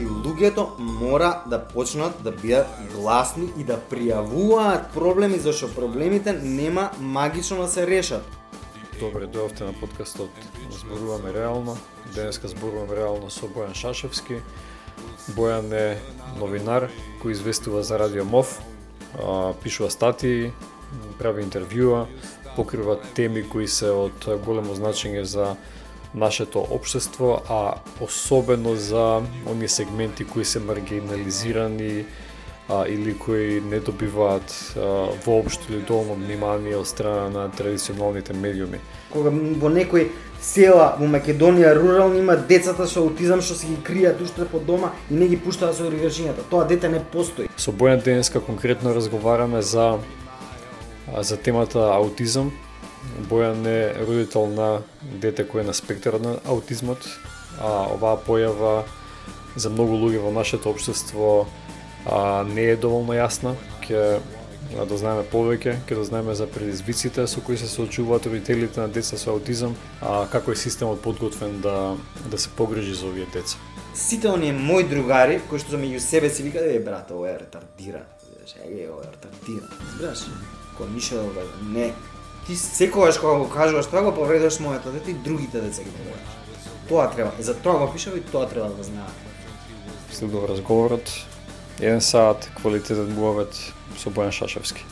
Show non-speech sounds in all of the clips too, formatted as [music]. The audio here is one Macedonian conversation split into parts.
и луѓето мора да почнат да бидат гласни и да пријавуваат проблеми зашто проблемите нема магично да се решат. Добре, дојавте на подкастот Зборуваме реално. Денеска зборуваме реално со Бојан Шашевски. Бојан е новинар кој известува за Радио МОВ, пишува статии, прави интервјуа, покрива теми кои се од големо значење за нашето општество, а особено за оние сегменти кои се маргинализирани а, или кои не добиваат а, воопшто или доволно внимание од страна на традиционалните медиуми. Кога во некој села во Македонија рурални има децата со аутизам што се ги кријат уште по дома и не ги пуштаат со оригажињата. Тоа дете не постои. Со Бојан денеска конкретно разговараме за за темата аутизам, Бојан е родител на дете кој е на спектар на аутизмот, а оваа појава за многу луѓе во нашето општество а, не е доволно јасна. Ке дознаеме да повеќе, ке да дознаеме за предизвиците со кои се соочуваат родителите на деца со аутизам, а како е системот подготвен да да се погрижи за овие деца. Сите оние мои другари кои што меѓу себе си викаат е брат, ова е ретардиран. Е, ова е ретардиран. Збираш? Кој ништо не ти секогаш кога го кажуваш тоа го повредуваш моето дете да и другите деца ги повредуваш. Тоа треба, за тоа го пишав и тоа треба да го знаат. Следува разговорот, еден саат, квалитетен муавет со Бојан Шашевски.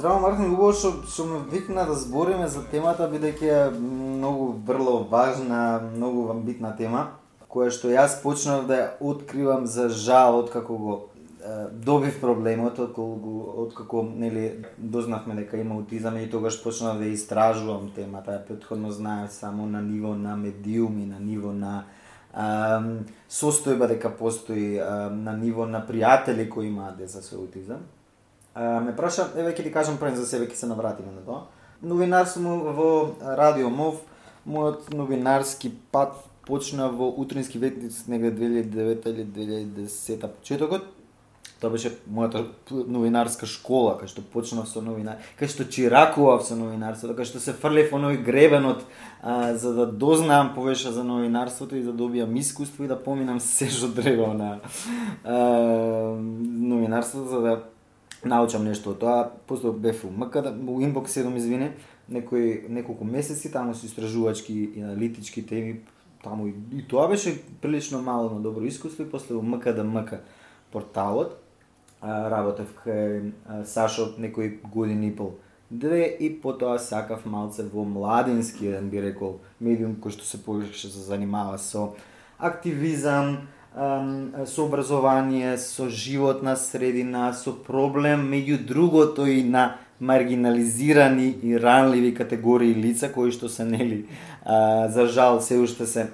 Здраво Мартин, убаво што што ме викна да збориме за темата бидејќи е многу врло важна, многу амбитна тема, која што јас почнав да ја откривам за жал од како го добив проблемот од како од како нели дознавме дека има аутизам и тогаш почнав да истражувам темата. Претходно знаев само на ниво на медиуми, на ниво на состојба дека постои на ниво на пријатели кои имаат деца со аутизам А, ме праша, еве ќе ти кажам пред за себе, ќе се навратиме на тоа. Новинар сум во Радио МОВ, мојот новинарски пат почна во утрински ветници негде 2009 или 2010 почетокот. Тоа беше мојата новинарска школа, кај што почнав со новинар, кај што чиракував со новинарството, кај што се фрлев во нови гребенот а, за да дознаам повеќе за новинарството и да добијам искуство и да поминам се што треба на а, новинарството за да научам нешто од тоа, после бев у МК, да, у Инбокс 7, извини, некои неколку месеци таму со истражувачки и аналитички теми, таму и, и тоа беше прилично мало на добро искуство и после у МК да МК порталот работев кај Сашо некои години и пол. Две и потоа сакав малце во младински еден би рекол медиум кој што се повеќе се занимава со активизам, со образование, со животна средина, со проблем меѓу другото и на маргинализирани и ранливи категории лица кои што се нели а, за жал се уште се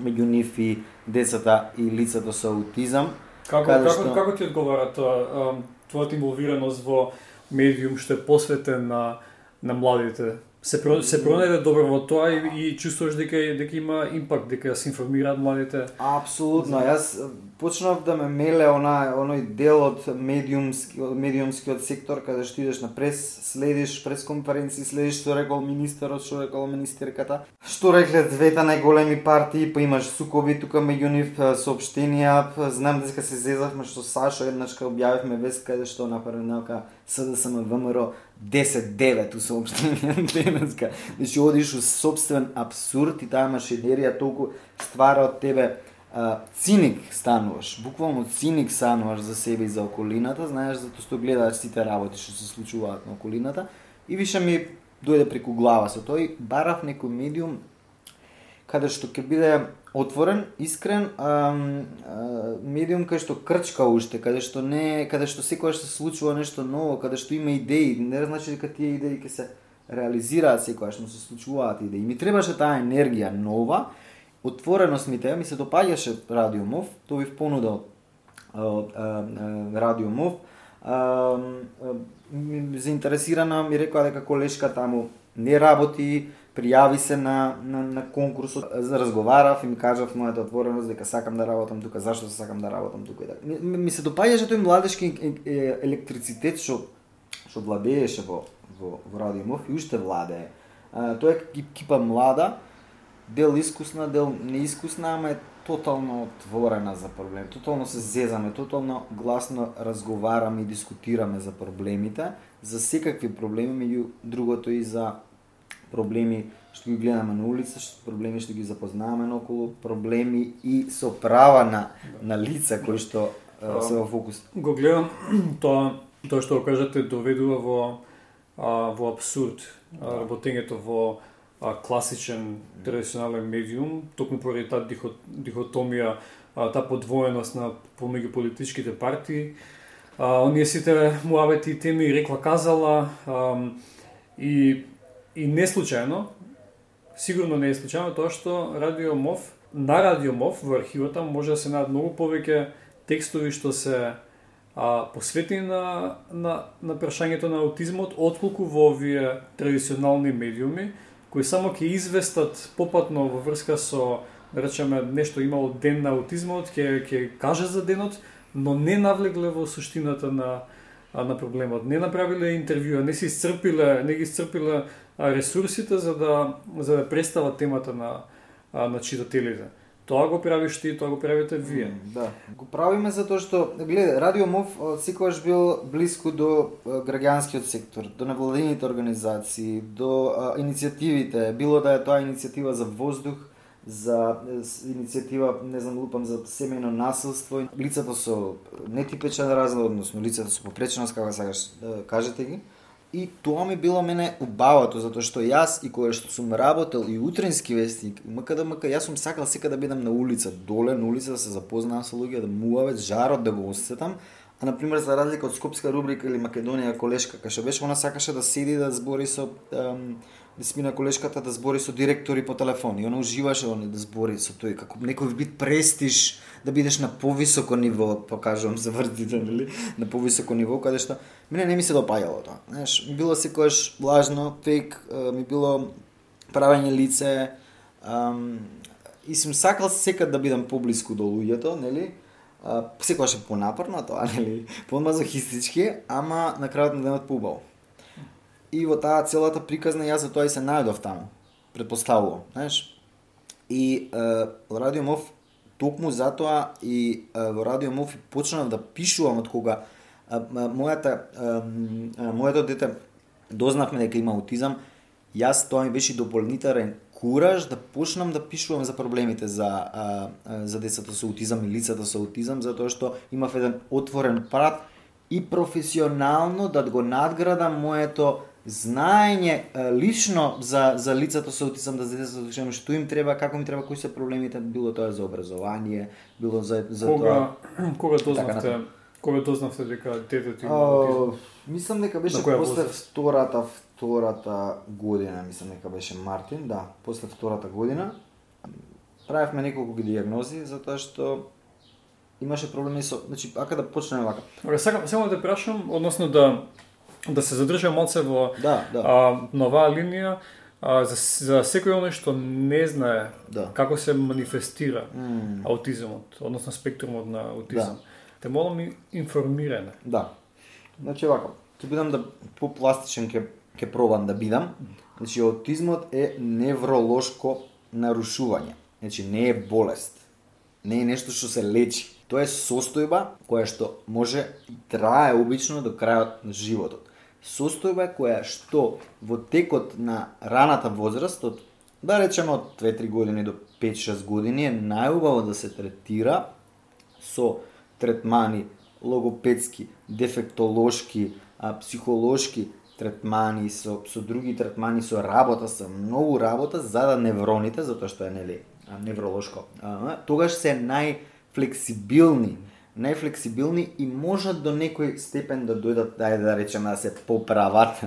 меѓу нив и децата и лицата со аутизам. Како како, што... како ти одговара тоа твојата инволвираност во медиум што е посветен на на младите се про, се пронајде добро во тоа и, и чувствуваш дека дека има импакт, дека се информираат младите. Апсолутно. Јас э, почнав да ме меле она оној дел од медиумски медиумскиот сектор каде што идеш на прес, следиш прес конференции, следиш што рекол министерот, што рекол министерката, што рекле двете најголеми партии, па имаш сукоби тука меѓу нив э, соопштенија, знам дека се зезавме што Сашо еднаш кога објавивме вест каде што направи СДСМ ВМРО 10-9 у сообщение денеска. Значи одиш у собствен абсурд и таа машинерија толку ствара од тебе а, циник стануваш, буквално циник стануваш за себе и за околината, знаеш, затоа што гледаш сите работи што се случуваат на околината. И више ми дојде преку глава со тој. Барав некој медиум каде што ќе биде отворен, искрен, а, а, медиум кај што крчка уште, каде што не, каде што секогаш се случува нешто ново, каде што има идеи, не значи дека тие идеи ќе се реализираат секогаш, но се случуваат идеи. Ми требаше таа енергија нова, отвореност ми теја, ми се допаѓаше Радио Мов, тоа бив понуда радиумов. Радио Мов. заинтересирана ми рекоа дека колешка таму не работи, пријави се на, на, на конкурсот, за разговарав и ми кажав мојата отвореност дека сакам да работам тука, зашто сакам да работам тука и така. Ми, ми се допаѓаше тој младешки електрицитет што што владееше во во, во Радио Мов и уште владее. А, тоа е екипа млада, дел искусна, дел неискусна, ама е тотално отворена за проблем. Тотално се зезаме, тотално гласно разговараме и дискутираме за проблемите, за секакви проблеми, меѓу другото и за проблеми што ги гледаме на улица, што проблеми што ги запознаваме наоколу, проблеми и со права на на лица кои што а, се во фокус. Го гледам [clears throat] тоа тоа што го кажете доведува во а, во абсурд а, работењето во а, класичен традиционален медиум, токму поради таа дихо, дихотомија, а, таа подвоеност на помеѓу политичките партии. А, оние сите муабети и теми рекла казала а, и и не случајно, сигурно не е случајно тоа што Радио МОВ на Радио МОВ во архивата може да се најдат многу повеќе текстови што се а, посветени на, на, на прашањето на аутизмот, отколку во овие традиционални медиуми, кои само ќе известат попатно во врска со, да речеме, нешто имало ден на аутизмот, ќе ќе каже за денот, но не навлегле во суштината на на проблемот. Не направиле интервјуа, не се исцрпиле, не ги исцрпиле ресурсите за да за да представат темата на на читателите. Тоа го правиш ти, тоа го правите вие. Mm, Да, го правиме затоа што гледа, Радио МОВ секогаш бил блиску до граѓанскиот сектор, до невладините организации, до а, иницијативите, било да е тоа иницијатива за воздух, за иницијатива, не знам, лупам за семејно насилство, лицата со нетипичен разлог, односно лицата со попреченост, како сакаш да кажете ги. И тоа ми било мене убавото, затоа што јас и кога што сум работел и утренски вестник, МКДМК, јас сум сакал сека да бидам на улица, доле на улица да се запознаам со луѓе, да муавец, жарот да го осетам. А на пример за разлика од скопска рубрика или Македонија колешка, кај што беше она сакаше да седи да збори со ем, да смина колешката да збори со директори по телефон и она уживаше он да збори со тој како некој вид престиж да бидеш на повисоко ниво, покажувам за врдите, нели, на повисоко ниво каде што мене не ми се допаѓало тоа. Знаеш, ми било секогаш влажно, фейк, ми било правење лице, ам, и сум сакал секад да бидам поблиску до луѓето, нели? А, секогаш е понапорно тоа, [laughs] нели? Помазохистички, ама на крајот на денот поубаво. И во таа целата приказна јас за тоа и се најдов таму. Предпоставувам, знаеш. И е, во Радио Мов токму затоа и е, во Радио Мов почнав да пишувам од кога е, мојата е, моето дете дознавме дека има аутизам, јас тоа ми беше дополнителен кураж да почнам да пишувам за проблемите за а, за децата со аутизам и лицата со аутизам затоа што имав еден отворен прат и професионално да го надградам моето знаење лично за за лицата со аутизам, да за децата со аутизам, што им треба, како им треба, кои се проблемите, било тоа за образование, било за за Кога тоа. [clears throat] кога Така, дознавте кога дознавте дека детето има аутизам? Мислам дека беше после возраст? втората втората година, мислам дека беше Мартин, да, после втората година. Правевме неколку ги диагнози затоа што имаше проблеми со, значи ака да почнеме вака. Ора, сакам само да те прашам, односно да да се задржам малце во Да, да. а, на оваа линија а, за, за секој оној што не знае Да. како се манифестира М, аутизмот, односно спектрумот на аутизам. Те молам и информиране. Да. Значи вака, ќе бидам да попластичен ќе ќе пробам да бидам. Значи аутизмот е невролошко нарушување. Значи не е болест. Не е нешто што се лечи. Тоа е состојба која што може трае обично до крајот на животот. Состојба која што во текот на раната возраст од да речеме од 2-3 години до 5-6 години е најубаво да се третира со третмани логопедски, дефектолошки, а, психолошки третмани, со, со други третмани, со работа, со многу работа, за да невроните, затоа што е нели невролошко, а, тогаш се најфлексибилни, најфлексибилни и можат до некој степен да дојдат, дај да речеме да се поправат.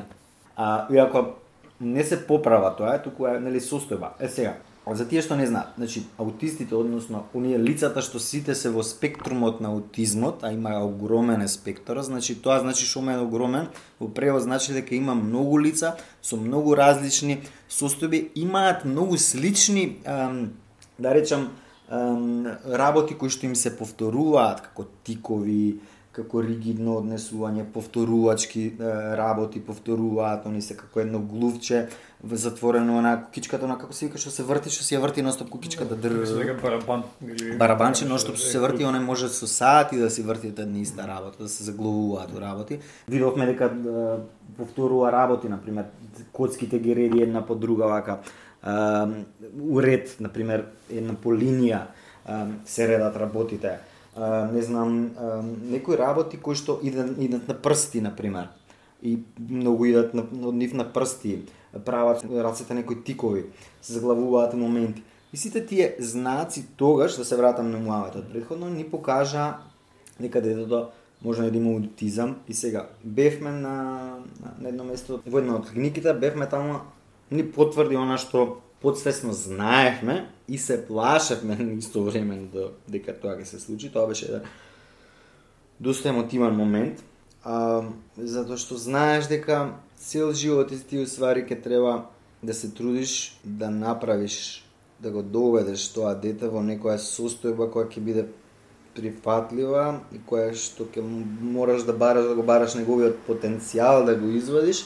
А, иако не се поправа тоа, е туку е нели состојба. Е сега, За тие што не знаат, значи аутистите, односно оние лицата што сите се во спектрумот на аутизмот, а има огромен спектар, значи тоа значи што е огромен, во превод значи дека има многу лица со многу различни состојби, имаат многу слични, ам, да речам, работи кои што им се повторуваат, како тикови, како ригидно однесување, повторувачки работи, повторуваат, они се како едно глувче затворено на кукичката, на како се вика што се врти, што се ја врти ностоп кукичката др. Барабан Барабанче, но што се врти, оне може со сати да се врти една иста работа, да се заглавуваат работи. Видовме дека повторува работи, на пример, коцките ги реди една по друга вака. Уред, на пример, една по линија се редат работите не знам, некои работи кои што идат, идат на прсти, на пример. И многу идат на, од нив на прсти, прават рацете некои тикови, се заглавуваат моменти. И сите тие знаци тогаш, да се вратам на муавето од предходно, ни покажа дека детето да може да има аутизам и сега бевме на, на, на едно место во една од клиниките, бевме таму ни потврди она што подсвесно знаевме и се плашевме [laughs] исто време да дека тоа ќе се случи. Тоа беше еден доста емотивен момент, а, затоа што знаеш дека цел живот и ти уствари ќе треба да се трудиш да направиш да го доведеш тоа дете во некоја состојба која ќе биде прифатлива и која што ќе мораш да бараш да го бараш неговиот потенцијал да го извадиш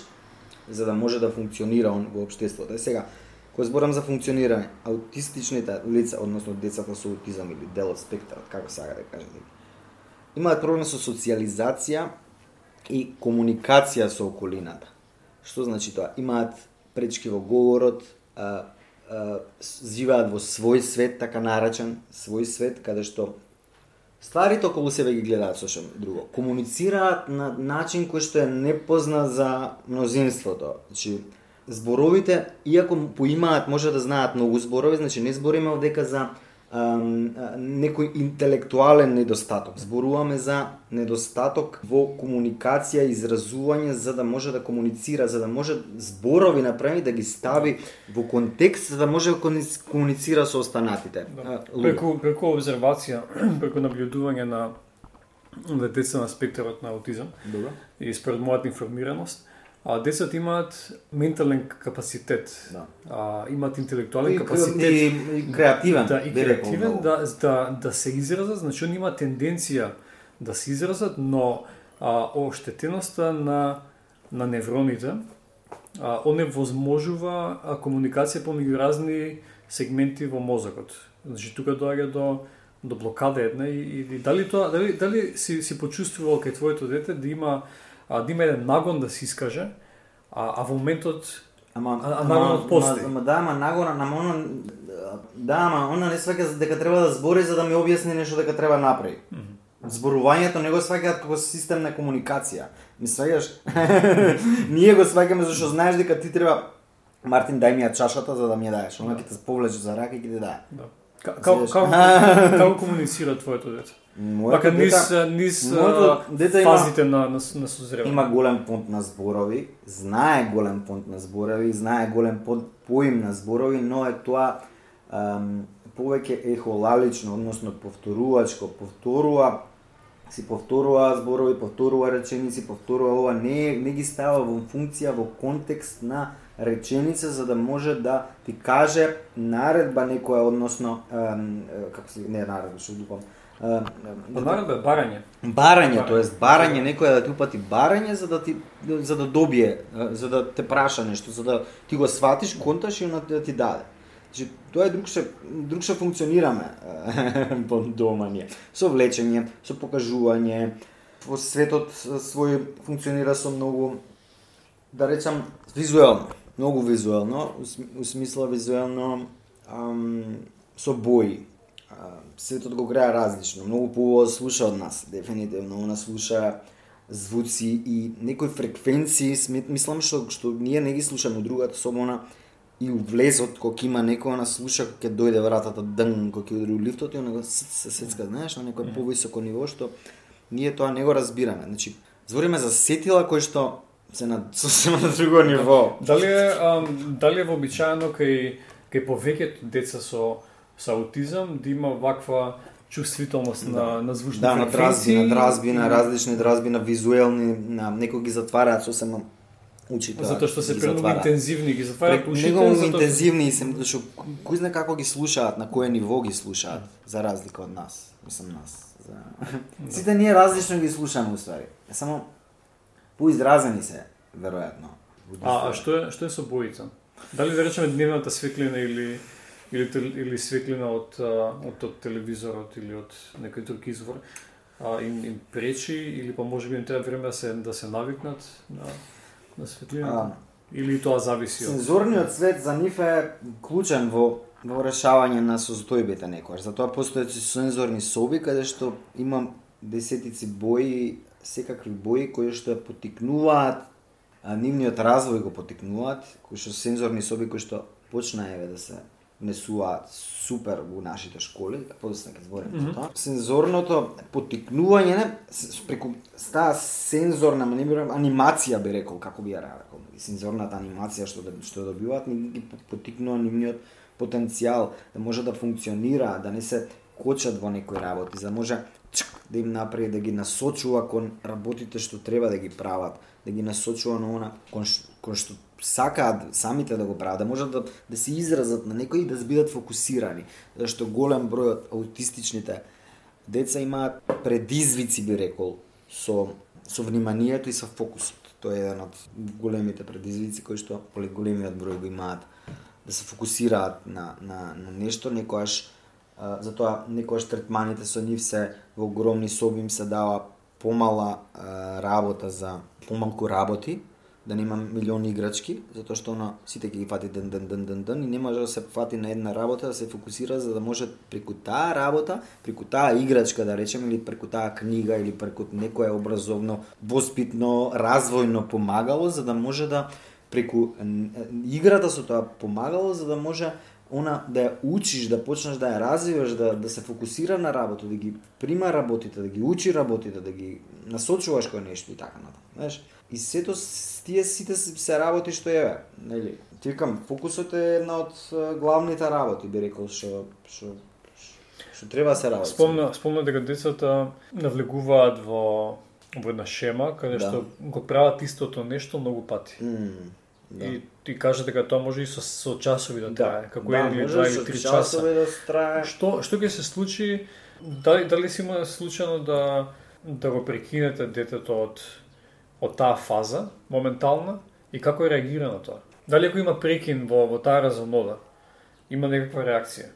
за да може да функционира он во општеството. Е сега, Кога зборам за функционирање, аутистичните лица, односно децата со аутизам или дел од спектарот, како сага да кажете, имаат проблем со социализација и комуникација со околината. Што значи тоа? Имаат пречки во говорот, а, а, живеат во свој свет, така наречен, свој свет, каде што стварите околу себе ги гледаат сошем друго. Комуницираат на начин кој што е непознат за мнозинството. Значи, зборовите, иако поимаат, може да знаат многу зборови, значи не збориме одека за некој интелектуален недостаток. Зборуваме за недостаток во комуникација, изразување за да може да комуницира, за да може зборови направи да ги стави во контекст за да може да комуницира со останатите. Да. Преку преку обзервација, [clears throat] преку наблюдување на на деца на спектарот на аутизам. Добро. И според мојата информираност, А децата имаат ментален капацитет. Да. А, имаат интелектуален И, капацитет. и, и креативен. Да, и креативен да, да, да се изразат, значи они имаат тенденција да се изразат, но а, оштетеноста на, на невроните а, оневозможува а, комуникација помеѓу разни сегменти во мозокот. Значи тука доаѓа до до блокада една и, и, и дали тоа дали дали си си почувствувал кај твоето дете да има а, да има еден нагон да се искаже, а, а во моментот Ама, А- а нагонот постои. Ама, да, ама нагона, ама оно, да, ама она не сваќа дека треба да збори за да ми објасни нешто дека треба направи. Зборувањето не го сваќаат како систем на комуникација. Ми сваќаш? [laughs] Ние го сваќаме зашто знаеш дека ти треба Мартин дај ми ја чашата за да ми ја даеш. Она ќе те повлече за рака и ќе ти даде. да. Ка- Како како [laughs] како комуницира твоето дете? Моето Вака низ низ моето дете има- фазите на на, на созревање. Има голем понт на зборови, знае голем понт на зборови, знае голем понт поим на зборови, но е тоа ам, повеќе ехолалично, односно повторувачко, повторува си повторува зборови, повторува реченици, повторува ова, не, не ги става во функција, во контекст на реченица за да може да ти каже наредба некоја, односно, е, како се, не наредба, што дупам, ам, Па наредба е барање. Барање, тоест барање, некој да ти упати барање за да ти за да добие, за да те праша нешто, за да ти го сватиш, конташ и да ти даде. Значи, тоа е другше, другше функционираме [laughs] дома ние. Со влечење, со покажување, во светот свој функционира со многу, да речам, визуелно. Многу визуелно, у см- у смисла визуелно ам, со бои. А, светот го греа различно. Многу поубаво слуша од нас, дефинитивно. Она слуша звуци и некои фреквенции, смет, мислам што што ние не ги слушаме од другата собона и у влезот кога има некој она слуша кога ќе дојде вратата дн кога ќе удри у лифтот и она се сецка, знаеш, на некој повисоко ниво што ние тоа не го разбираме. Значи, збориме за сетила кои што се на [laughs] сосема на друго ниво. Дали е ам, дали е вообичаено кај кај повеќето деца со со аутизам да има ваква чувствителност на на звучни Да, на дразби, на дразби, на различни дразби, на визуелни, на некои ги затвараат сосема очите. Затоа што се премногу интензивни, ги затвараат ушите, Него затоа интензивни се, што кој знае како ги слушаат, на кое ниво ги слушаат, за разлика од нас, мислам нас. За... [laughs] Сите ние различно ги слушаме уствари. Само поизразени се, веројатно. А, а што е што е со бојица? Дали да речеме дневната светлина или или или светлина од од, од телевизорот или од некој друг извор а, им, им пречи или па можеби им треба време да се да се навикнат на на светлината А, или тоа зависи од Сензорниот свет за нив е клучен во во решавање на состојбите некојаш. Затоа постојат сензорни соби каде што има десетици бои, секакви бои кои што ја потикнуваат а, нивниот развој го потикнуваат, кои што сензорни соби кои што почна еве да се внесуваат супер во нашите школи, подоцна ќе зборим mm -hmm. тоа. Сензорното потикнување не преку таа сензорна рекол, анимација би рекол како би ја рекол. Сензорната анимација што да- што добиваат ни ги потикнува нивниот потенцијал да може да функционира, да не се кочат во некои работи, за да може чк, да им направи да ги насочува кон работите што треба да ги прават, да ги насочува на она кон, ш- кон што сакаат самите да го прават, да можат да, да се изразат на некои и да бидат фокусирани, зашто голем број од аутистичните деца имаат предизвици би рекол со со вниманието и со фокусот. Тоа е еден од големите предизвици кои што големиот број го имаат да се фокусираат на на на нешто некојаш затоа некојаш третманите со нив се во огромни соби им се дава помала работа за помалку работи, да нема милиони играчки, затоа што она сите ќе ги фати ден ден ден ден ден и не може да се фати на една работа, да се фокусира за да може преку таа работа, преку таа играчка да речеме или преку таа книга или преку некое образовно, воспитно, развојно помагало за да може да преку играта со тоа помагало за да може она да ја учиш, да почнеш да ја развиваш, да, да се фокусира на работа, да ги прима работите, да ги учи работите, да ги насочуваш кој нешто и така натаму. Знаеш? И сето тие сите се, работи што е, нели? Ти викам, фокусот е една од главните работи, би рекол, што што што треба да се работи. Спомна, спомна дека децата навлегуваат во во една шема каде Да. што го прават истото нешто многу пати. М, да. И ти кажа дека тоа може и со, со часови да трае, како да, еден или два три часа. да трае. Што што ќе се случи дали дали си има случајно да да го прекинете детето од од таа фаза моментална и како реагира на тоа? Дали ако има прекин во во таа разонода, има некаква реакција?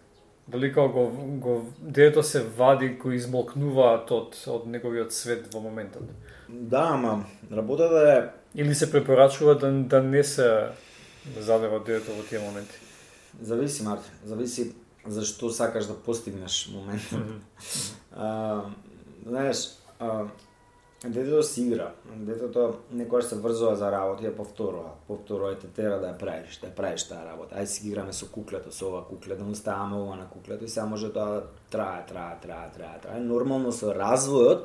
Дали као го, го детето се вади, го измолкнуваат од од неговиот свет во моментот? Да, ама работата е Или се препорачува да да не се задева детето во тие моменти? Зависи, Марти. Зависи зашто сакаш да постигнеш моментот. [laughs] а, знаеш, а, детето си игра. Детето некојаш се врзува за работа и ја повторува. Повторува и те тера да ја правиш, да ја правиш таа работа. Ајде си играме со куклето, со ова кукле, да му ставаме ова на куклето и сега може тоа да трае, трае, трае, трае, трае. Нормално со развојот,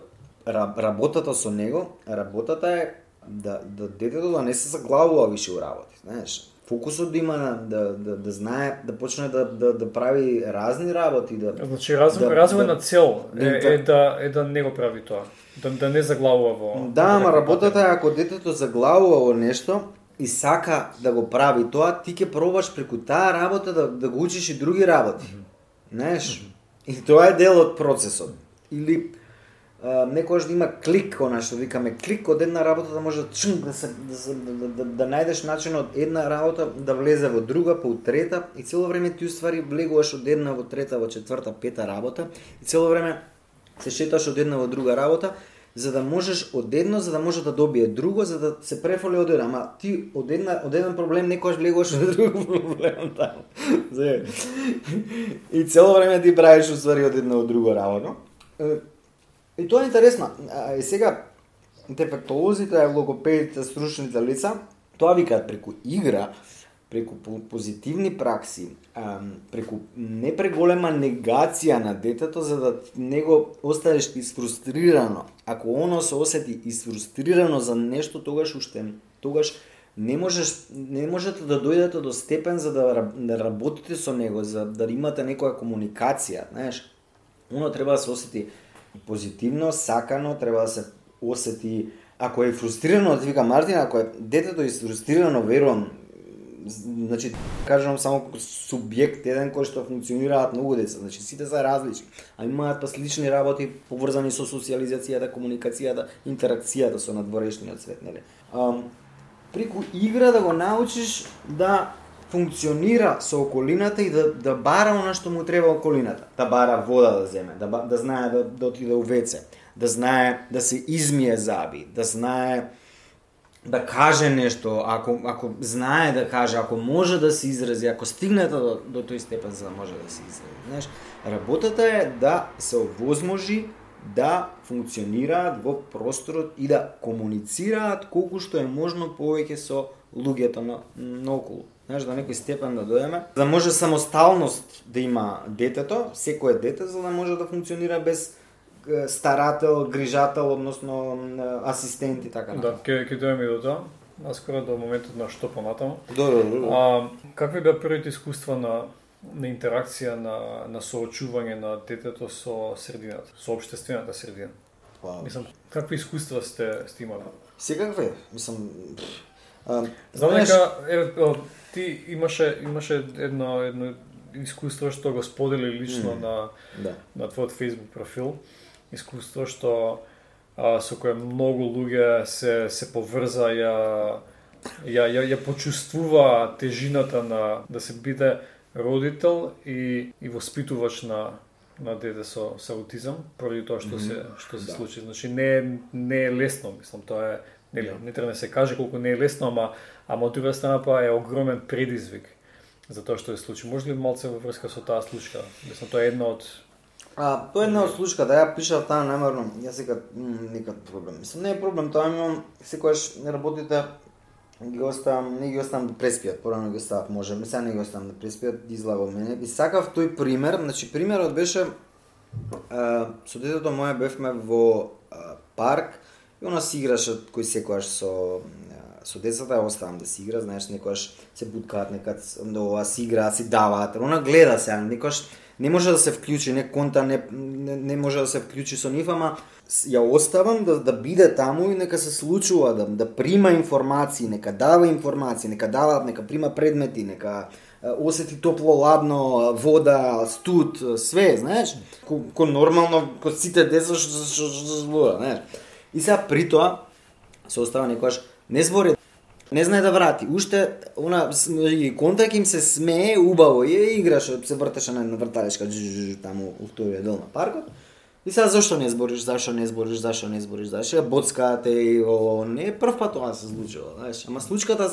ра- работата со него, работата е да, да детето да не се заглавува више у работи, знаеш. Фокусот да има на- да, да, да знае, да почне да, да, да прави разни работи, да, Значи развој Да, развој да. на цел е, Да. е да е да не го прави тоа. Да да не заглавува во Да, ама работата е ако детето заглавува во нешто и сака да го прави тоа, ти ќе пробаш преку таа работа да, да го учиш и други работи. Знаеш? И тоа е дел од процесот. Или а, некојаш да има клик, она што викаме клик од една работа да може чун, да се да, се, да, да, да, да најдеш начин од една работа да влезе во друга, па у трета и цело време ти уствари влегуваш од една во трета, во четврта, пета работа и цело време се шеташ од една во друга работа за да можеш од едно, за да може да добие друго, за да се префоли од едно. Ама ти од една од еден проблем некојаш влегуваш од [laughs] друг проблем таму. И цело време ти правиш уствари од една од друго работа. И тоа е интересно. И сега дефектолозите, логопедите, стручните лица, тоа викаат преку игра, преку по- позитивни пракси, преку непреголема негација на детето за да него оставиш изфрустрирано. Ако оно се осети изфрустрирано за нешто, тогаш уште тогаш не можеш не можете да дојдете до степен за да, да работите со него, за да имате некоја комуникација, знаеш. Оно треба да се осети позитивно, сакано, треба да се осети ако е фрустрирано, да ти вика Мартин, ако е детето е фрустрирано, верувам, значи кажувам само субјект еден кој што функционираат многу деца, значи сите се различни, а имаат па слични работи поврзани со социализацијата, комуникацијата, интеракцијата со надворешниот свет, нели? Ам, преку игра да го научиш да функционира со околината и да, да бара она што му треба околината. Да бара вода да земе, да, да знае да, да отиде у веце, да знае да се измие заби, да знае да каже нешто, ако, ако знае да каже, ако може да се изрази, ако стигнете до, до тој степен за да може да се изрази. Знаеш, работата е да се овозможи да функционираат во просторот и да комуницираат колку што е можно повеќе со луѓето на, наоколу. Знаеш, до некој степен да дојдеме, да може самосталност да има детето, секое дете, за да може да функционира без старател, грижател, односно е, асистент и така Да, ќе ќе дојдеме и до тоа. Наскоро до моментот на што понатаму. Добро, добро. А, какви беа првите искуства на на интеракција на на соочување на детето со средината, со општествената средина? Па, Мислам, какви искуства сте сте имали? секакве, мислам, Знам знаеш, дека о, ти имаше имаше едно едно искуство што го сподели лично Мм. на да, на твојот Facebook профил, искуство што а, со кое многу луѓе се се поврза ја ја ја, ја почувствува тежината на да се биде родител и и воспитувач на на дете со со аутизам поради тоа што се што се Да. случи. Значи не не е лесно, мислам, тоа е нели, не треба да се каже колку не е лесно, ама ама од друга страна па е огромен предизвик за тоа што се случи. Може ли малце во врска со таа случка? Мислам, тоа е една од А, тоа е една од случка, да ја пишав таа намерно, јас сега никад проблем. Мислам, не е проблем, тоа имам, секогаш не работите, ги оставам, не ги оставам да преспијат, порано ги оставав, може, сега не ги оставам да преспијат, ги излагам мене. И сакав тој пример, значи примерот беше, а, со детето моје бевме во а, парк, и она си играше кој секогаш со со децата ја оставам да си игра, знаеш, некогаш се буткаат, некад ова си играат, си даваат, она гледа се, некогаш не може да се вклучи, не конта не, не, не може да се вклучи со нив, ама ја оставам да, да биде таму и нека се случува, да, да прима информации, нека дава информации, нека дава, нека прима предмети, нека осети топло, ладно, вода, студ, све, знаеш, ко, ко нормално, ко сите деца што што што знаеш. И сега при тоа се остава некојаш не збори не знае да врати. Уште она с- и контак им се смее убаво е, играше, се вртеше на една врталешка таму у вторија дел на паркот. И сега зашто не збориш, зашто не збориш, зашто не збориш, зашто ја боцкаате и о, не прв пат тоа се случило, знаеш. Ама случката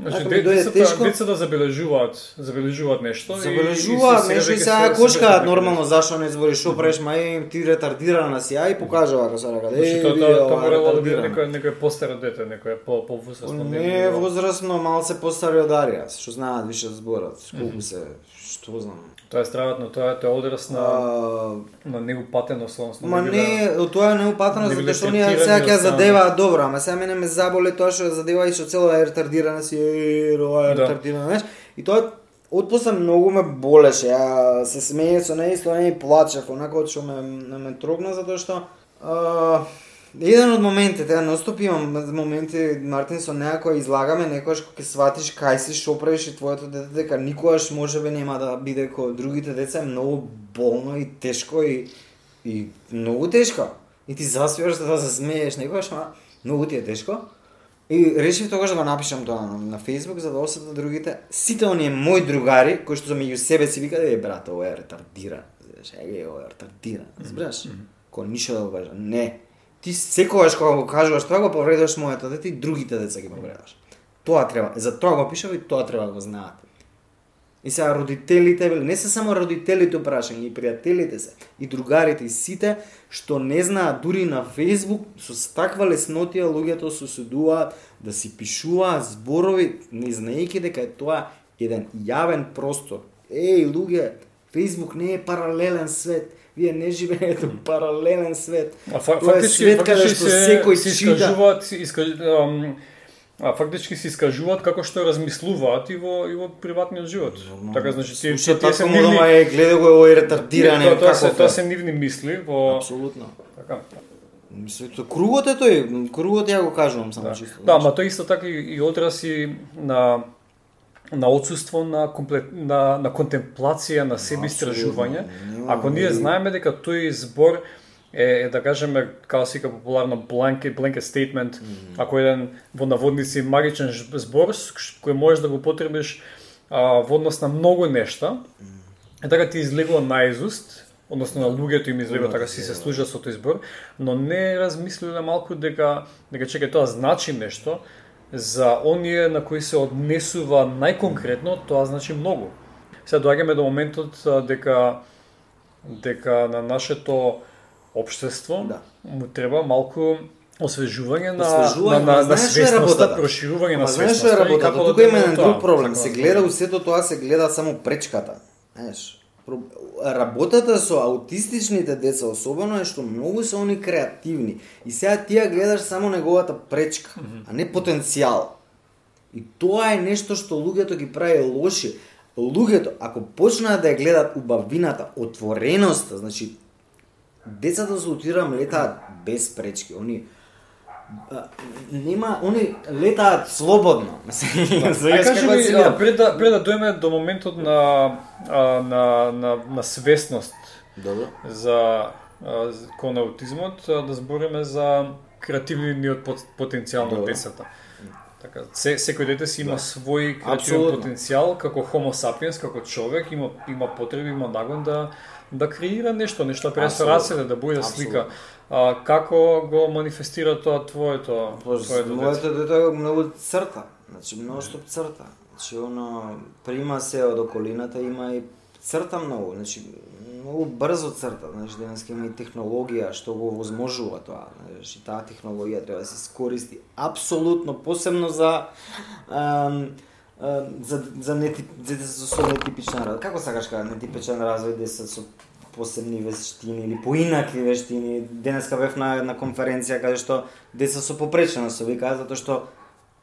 Значи, Ако децата, тешко- децата забележуваат, забележуваат нешто и- Забележуваат и се- нешто и сега се- кошкаат се- нормално зашто не збориш, шо правиш, мај ти ретардирана си, ај покажува како се рака. Значи, тоа тоа морало да биде некој некој постаро дете, некој по повозрасно. Не е возрастно, малце постари од Арија, што знаат више зборат, колку се, што знам. Тоа е страватно, тоа е тоа е одрас на А, на неупатеност, односно. Ма не, тоа е неупатено не затоа што третирани сега ќе задеваат добро, ама сега мене ме заболе тоа што задева и што цело е ретардирана си, е, ова е Да. ретардирана, знаеш? И тоа отпосле многу ме болеше, ја се смеев со неја и со неја и плачев, онака од што ме, ме, ме трогна затоа што а, еден од моментите, ја ностоп имам моменти Мартин со неја која излагаме некојаш кога ќе сватиш кај си што правиш и твоето дете дека никогаш можеби нема да биде како другите деца е многу болно и тешко и и многу тешко. И ти заспиваш да се смееш некогаш, ама многу ти е тешко. И решив тогаш да го напишам тоа на, на Facebook за да осетат другите, сите оние мои другари кои што меѓу себе си викаат е брат, ова е ретардиран. Знаеш, е ова е ретардиран. Збираш? Кој ништо да го кажа. Не. Ти секогаш кога го кажуваш тоа го повредуваш моето дете и другите деца ги повредуваш. Тоа треба, за тоа го пишав и тоа треба да го знаат. И сега родителите, не се само родителите прашање, и пријателите се, и другарите, и сите што не знаат дури на Facebook, со таква леснотија луѓето соседуваат да си пишуваат зборови, не знаејќи дека е тоа еден јавен простор. Еј, луѓе, Facebook не е паралелен свет. Вие не живеете во паралелен свет. А фа, Тоа е фактички, свет каде што се, секој се искажуваат, искаж, ам, А фактички се искажуваат како што размислуваат и во и во приватниот живот. Така значи тие Слуша, тие се нивни е гледа го овој ретардиране тоа, тоа се тоа се нивни мисли во Апсолутно. така. Мислам, тоа кругот е тој, кругот ја го кажувам само Да, чисто. да ама тоа исто така и, и одраз и на на отсуство на комплет, на на контемплација на себе истражување. Ако ние знаеме дека тој збор е, е да кажеме, како се популарно, blanket, blanket statement, ако еден во наводници магичен збор кој можеш да го потребиш а, во однос на многу нешта, е така ти излегува наизуст, односно на луѓето им излегува така си се служат со тој збор, но не размислиле малку дека дека чекај тоа значи нешто за оние на кои се однесува најконкретно, тоа значи многу. Сега доаѓаме до моментот дека дека на нашето општество Да. му треба малку освежување на Освежување, на, на, на свесноста, проширување на Ама знаеш што свесноста. е работата? да Тука има еден друг проблем. сакам Се да гледа кажам. у сето тоа се гледа само пречката. Знаеш, работата со аутистичните деца особено е што многу се они креативни. И сега ти ја гледаш само неговата пречка, а не потенцијал. И тоа е нешто што луѓето ги прави лоши. Луѓето, ако почнат да ја гледат убавината, отвореноста, значи децата со аутизам летаат без пречки. Они нема, они летаат слободно. А Знаеш кажи ми, пред да пред да дојме до моментот на а, на на на свесност Добро. за а, кон аутизмот, да збориме за креативниот пот- потенцијал на децата. Така, се, секој дете си има Да. свој креативен потенцијал како homo sapiens, како човек, има има потреби, има нагон да да креира нешто, нешто раце да буде слика. А, како го манифестира тоа твоето твоето дете? моето дете многу црта. Значи многу што црта. Значи оно прима се од околината, има и црта многу, значи многу брзо црта, значи денеска има и технологија што го возможува тоа, значи таа технологија треба да се искористи апсолутно посебно за ам, за за нетип, деца со со нетипична развој. Како сакаш кажа нетипичен развој деца со посебни вештини или поинакви вештини. Денеска бев на една конференција каде што деца со попреченост се викаат затоа што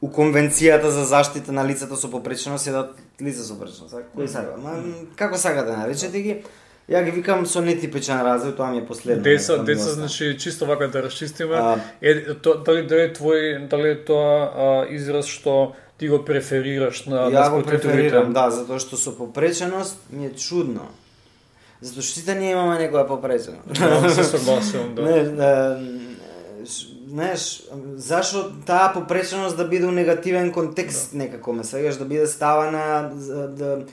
у конвенцијата за заштита на лицата со попреченост седат лица со попреченост. А Кој сака? Ма како сакате да наречете ги? Ја ги викам со нетипичен развој, тоа ми е последно. Деца, деца, значи чисто вака да расчистиме, А- е то, дали дали твој дали тоа а, израз што ти го преферираш на Ја го преферирам, да, затоа што со попреченост ми е чудно. Затоа што сите ние имаме некоја попреченост. Да, се [laughs] согласувам, да. Не, ш- знаеш, зашо таа попреченост да биде у негативен контекст да. некако ме свегаш да биде ставана да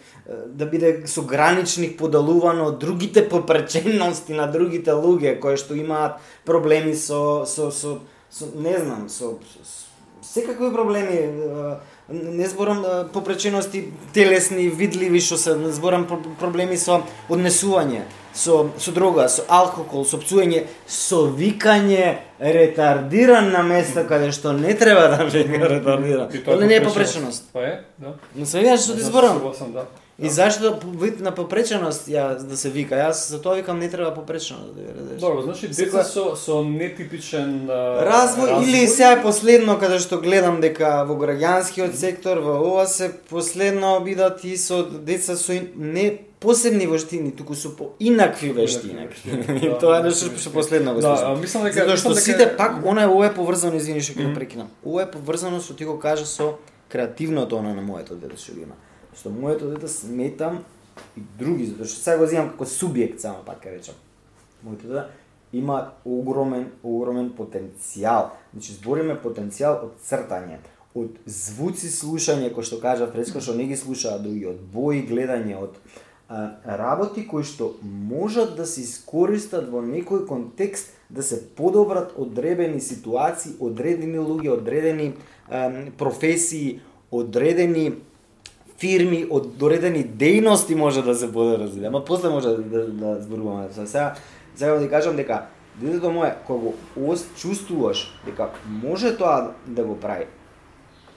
да биде со граничник подалувано од другите попречености на другите луѓе кои што имаат проблеми со со со, со не знам, со, со секакви проблеми не зборам попречености телесни, видливи што се, не зборам про- проблеми со однесување, со со дрога, со алкохол, со пцуење, со викање ретардиран на место каде што не треба да вика ретардиран. Тоа не е попреченост. попреченост. Па е, да. Но се што ти зборам. Да. И зашто по- вид на попреченост ја да се вика? Јас за тоа викам не треба попреченост да ја. Добро, значи деца со со нетипичен а, Развој или сега е последно каде што гледам дека во граѓанскиот сектор во ова се последно бидат и со деца со не посебни вештини, туку со поинакви вештини. [laughs] И Да, тоа е да, нешто да, што последно го Да, слушам. а, мислам дека Затоа што сите пак она е ова е поврзано, извини што ќе прекинам. Ова е поврзано што ти го кажа со креативното она на моето дете што го има. Што моето дете сметам и други, затоа што сега го земам како субјект само пак ќе речам. Моето дете има огромен огромен потенцијал. Значи збориме потенцијал од цртање, од звуци слушање кој што кажа Фреско што не ги слушаат други, од бои гледање, од а, работи кои што можат да се искористат во некој контекст да се подобрат одредени ситуации, одредени луѓе, одредени а, професии, одредени фирми, од доредени дејности може да се подобрат. Ама после може да, да, да зборуваме. За Сега, сега да кажам дека детето мое, кога го ос, чувствуваш дека може тоа да го прави,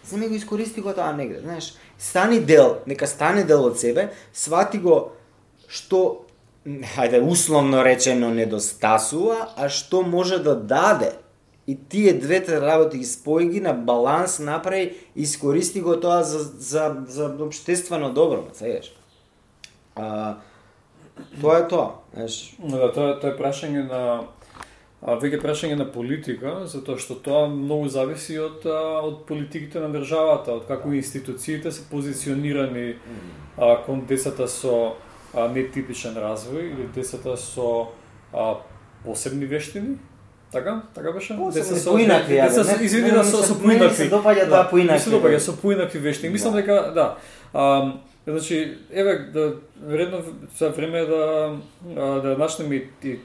Земи го искористи го тоа негде, знаеш. Стани дел, нека стане дел од себе, свати го што хајде условно речено недостасува, а што може да даде и тие двете работи ги спои ги на баланс направи и искористи го тоа за за за општествено добро, знаеш. А тоа е тоа, знаеш. Да, тоа, тоа е прашање на а, веќе прашање на политика, затоа што тоа многу зависи од од политиките на државата, од како институциите се позиционирани а, кон децата со а, нетипичен развој или децата со а, посебни вештини, Така? Така беше? Посебни, поинакви, ја, деца со, не- извини да со се- со поинакви. се допаѓа тоа поинакви. Ми се допаѓа со поинакви вештини. Мислам Да. дека да. А, значи, еве да вредно за време е да да начнеме и, и,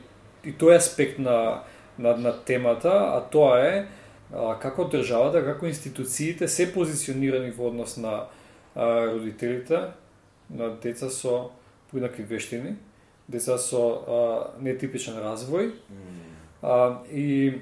и тој аспект на на, на темата, а тоа е а, како државата, како институциите се позиционирани во однос на а, родителите на деца со поинакви вештини, деца со а, нетипичен развој, а, и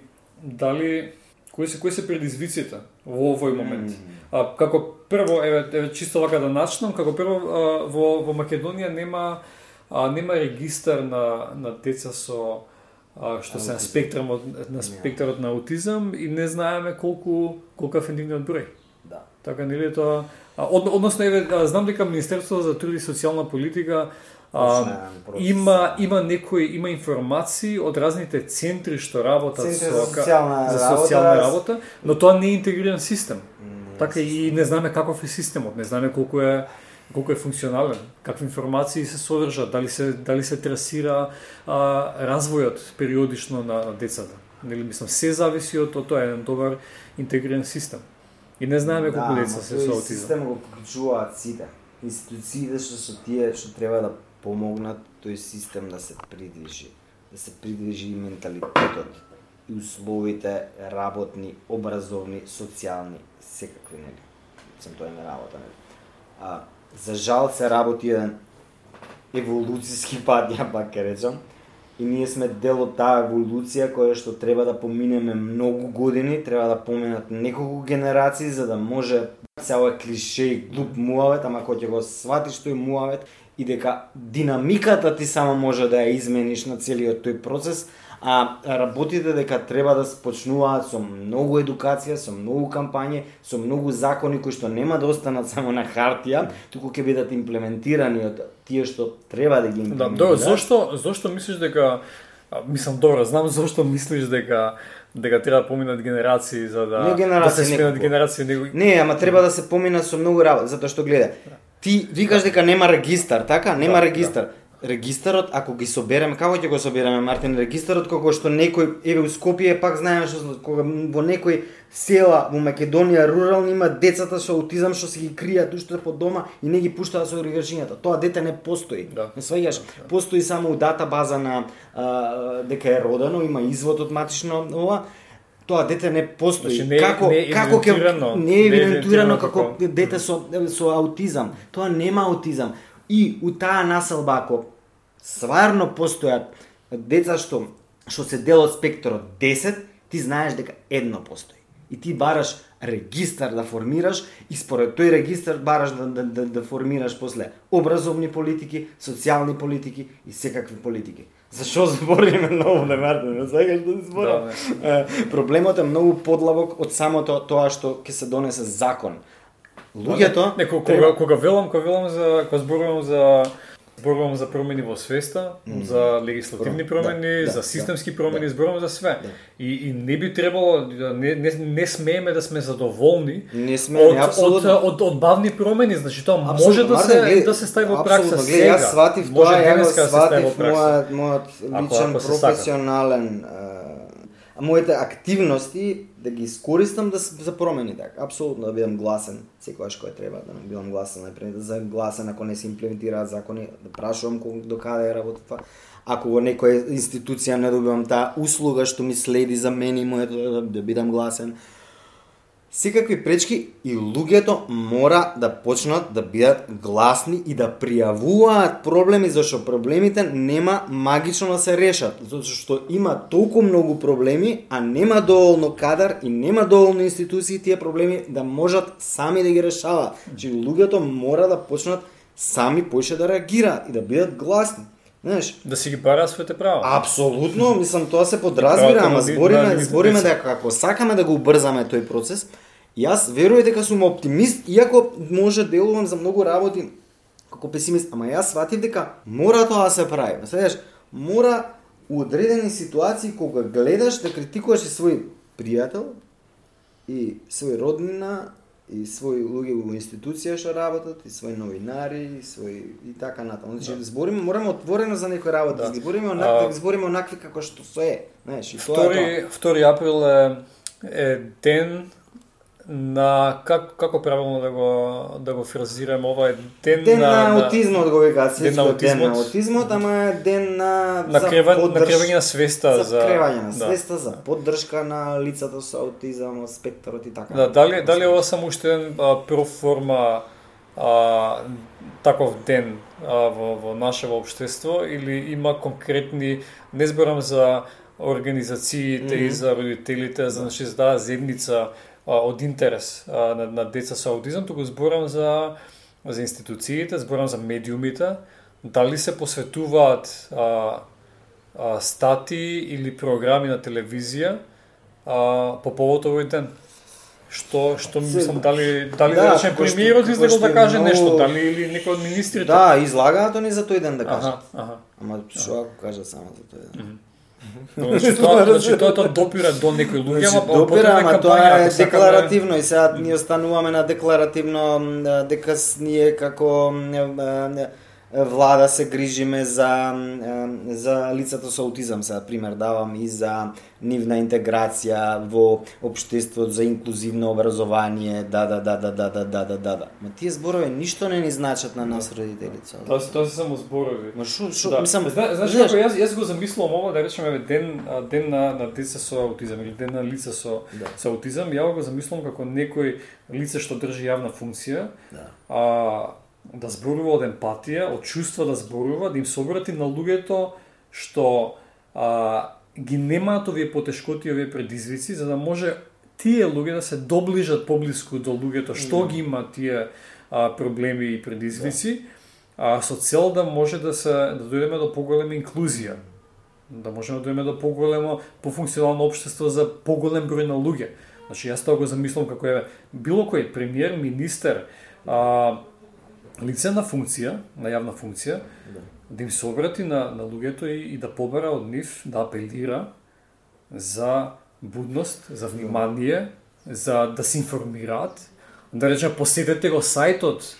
дали кои се кои се предизвиците во овој момент. А, како прво, еве, еве чисто вака да начнам, како прво а, во во Македонија нема а, нема регистар на на деца со а, што се на спектрумот на спектарот на аутизам и не знаеме колку колку е ефективниот број. Да. Така нели тоа од, односно еве знам дека Министерството за труд и социјална политика а, процес. има има некои има информации од разните центри што работат Центри со за социјална за работа, социјална работа, но тоа не е интегриран систем. Не, Така и не знаеме каков е системот, не знаеме колку е колку е функционален, какви информации се содржат, дали се дали се трасира а, развојот периодично на, на децата. Нели мислам се зависи од тоа еден добар интегриран систем. И не знаеме колку да, деца се со аутизам. Систем го вклучуваат сите. Институциите што се тие што треба да помогнат тој систем да се придвижи, да се придвижи и менталитетот и условите работни, образовни, социјални, секакви нели. Сам тоа е работа, нели. А за жал се работи еден еволуцијски [laughs] пат, ја пак ќе речам, и ние сме дел од таа еволуција која што треба да поминеме многу години, треба да поминат неколку генерации за да може се ова клише и глуп муавет, ама кој ќе го сватиш тој муавет и дека динамиката ти само може да ја измениш на целиот тој процес, а работите дека треба да почнуваат со многу едукација, со многу кампањи, со многу закони кои што нема да останат само на хартија, туку ќе бидат имплементирани од тие што треба да ги Да, имплементираат. добро, зошто зошто мислиш дека мислам добро, знам [laughs] зошто мислиш дека дека треба да поминат генерации за да Не генерации, да се сменат генерации него Не, ама треба да се помина со многу работа, затоа што гледа. Ти викаш дека нема регистар, така? Нема Да, регистар. Регистарот, ако ги собереме, како ќе го собереме, Мартин, регистарот кога што некој, еве у Скопје, пак знаеме што кога во некој села во Македонија рурални има децата со аутизам што се ги кријат уште по дома и не ги пуштаат со оригашињата. Тоа дете не постои. Да. Не сваѓаш? Постои само у дата база на а, дека е родено, има извод од матично ова. Тоа дете не постои. Значи, не е- како не е како евидентирано. не е евидентирано како како- дете со со аутизам. Тоа нема аутизам. И у таа населба ако стварно постојат деца што што се дел од спектрот 10, ти знаеш дека едно постои. И ти бараш регистар да формираш и според тој регистар бараш да, да, да, да формираш после образовни политики, социјални политики и секакви политики. Зашо збориме на овде, Мартин? Не сакаш да зборам? Да, Проблемот е многу подлабок од самото тоа што ќе се донесе закон. Луѓето Не, кога, треба- кога, кога велам, кога велам за кога зборувам за зборувам за промени во свеста, за легислативни промени, да, за да, системски да, промени, да. зборувам за све. Да. И, и не би требало не, не, не смееме да сме задоволни Не сме, од, од, од, од бавни промени, значи тоа може Апсолутно, да се гледај, да се стави во пракса сега. Јас сватив може тоа, ја го денеска да сватив мојот, мојот личен професионален моите активности да ги искористам да се за промени така. Апсолутно да бидам гласен секогаш кој треба да бидам гласен например да за гласен ако не се имплементираат закони да прашувам кога до каде е работа това. Ако во некоја институција не добивам таа услуга што ми следи за мене и моето да, да бидам гласен, Секакви пречки и луѓето мора да почнат да бидат гласни и да пријавуваат проблеми, зашто проблемите нема магично да се решат, зашто има толку многу проблеми, а нема доволно кадар и нема доволно институции тие проблеми да можат сами да ги решаваат. Значи луѓето мора да почнат сами поише да реагираат и да бидат гласни. Знаеш, Да си ги бара своите права. Апсолутно, мислам тоа се подразбира, ама збориме, на збориме дека ако сакаме да го убрзаме тој процес, јас верувам дека сум оптимист, иако може делувам за многу работи како песимист, ама јас сватив дека мора тоа да се прави. Следеш, мора у одредени ситуации кога гледаш да критикуваш и свој пријател и свој роднина и свои луѓе во институција што работат, и свои новинари, и свои и така натаму. Значи, Да. збориме, мораме отворено за некои работи, да, збориме А, онак, да ги збориме онакви како што се е. Знаеш, и тоа е тоа. Втори, 2 април е, е ден на как како правилно да го да го фразираме ова е ден, Ден на, на, аутизмот го викаат, Ден на светскиот ден на аутизмот. аутизмот, ама е ден на на кревање на поддрж- кревање на свеста за, за кревање на да. свеста, за поддршка на лицата со аутизам, спектарот и така. Да, дали дали ова само уште еден проформа а, таков ден а, во, во наше општество или има конкретни не зборам за организациите и Мгм. за родителите, за значи за таа зедница а, од интерес на, на деца со аутизам, туку зборам за за институциите, зборам за медиумите, дали се посветуваат а, а, стати или програми на телевизија а, по повод овој ден? Што што мислам дали дали Да, да, речем премиерот излегол да каже многу- нешто, дали или некој од министрите? Да, излагаат они за тој ден да кажат. Аха, аха. Ама што ако кажат само за тој ден? Значи тоа, значи тоа тоа допира до некои луѓе, Значи, ама допира, ама тоа е декларативно и сега ние остануваме на декларативно дека ние како влада се грижиме за за лицата со аутизам, сега пример давам и за нивна интеграција во општеството, за инклузивно образование, да, да, да, да, да, да, да, да, да, да. Ма тие зборови ништо не ни значат на нас родителица. Тоа се тоа се само зборови. Ма шо, шо, Да. мислам, Зна, знаеш како јас јас го замислувам ова да речеме еве, ден ден на на деца со аутизам или ден на лица со Да. со аутизам, ја го замислувам како некој лице што држи јавна функција, Да. а, да зборува од емпатија, од чувства да зборува, да им се обрати на луѓето што а, ги немаат овие потешкоти, овие предизвици, за да може тие луѓе да се доближат поблиску до луѓето што ги има тие а, проблеми и предизвици, а, со цел да може да се да дојдеме до поголема инклузија. Да можеме да дојдеме до поголемо, пофункционално општество за поголем број на луѓе. Значи, јас тоа го замислам како е било кој премиер, министер, а, лице на функција, на јавна функција, Да. да им се обрати на, на луѓето и, и да побара од нив, да апелира за будност, за внимание, за да се информираат, да речем посетете го сајтот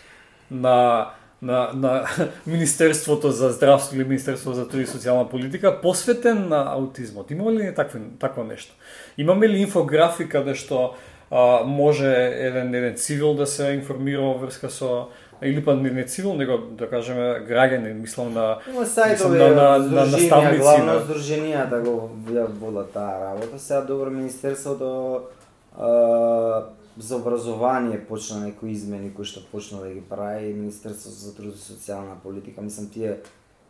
на на, на [laughs] Министерството за здравство или Министерството за труд и социјална политика посветен на аутизмот. Има ли такво, такво нешто? Имаме ли инфографика да што а, може еден еден цивил да се информира во врска со или па не, не цивил, него да кажеме граѓанин, мислам на Има сајтови на- на- на наставници, главно на- здруженијата го водат таа работа. Сега добро министерството а, за образование почна некои измени кои што почна да ги прави Министерството за труд и социјална политика, мислам тие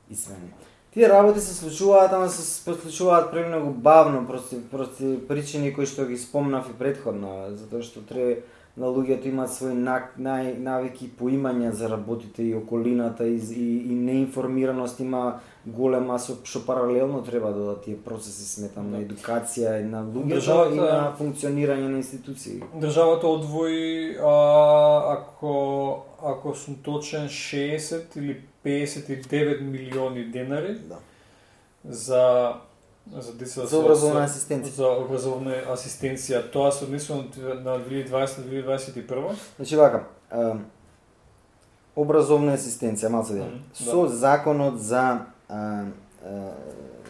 измени. Тие работи се случуваат, ама се се случуваат премногу бавно, прости, прости причини кои што ги спомнав и предходно, затоа што треба на луѓето имаат свои нак, нај, навики поимања за работите и околината и, и, и неинформираност има голема со што паралелно треба да тие процеси сметам на едукација и на луѓето Државата- и на функционирање на институции. државата одвои а, ако ако сум точен 60 или 59 милиони денари Да. за за деца За образовна асистенција. За образовна асистенција. Тоа се однесува на 2020-2021. Значи вака, образовна асистенција, малце дел. Мгм, да. Со законот за а, а,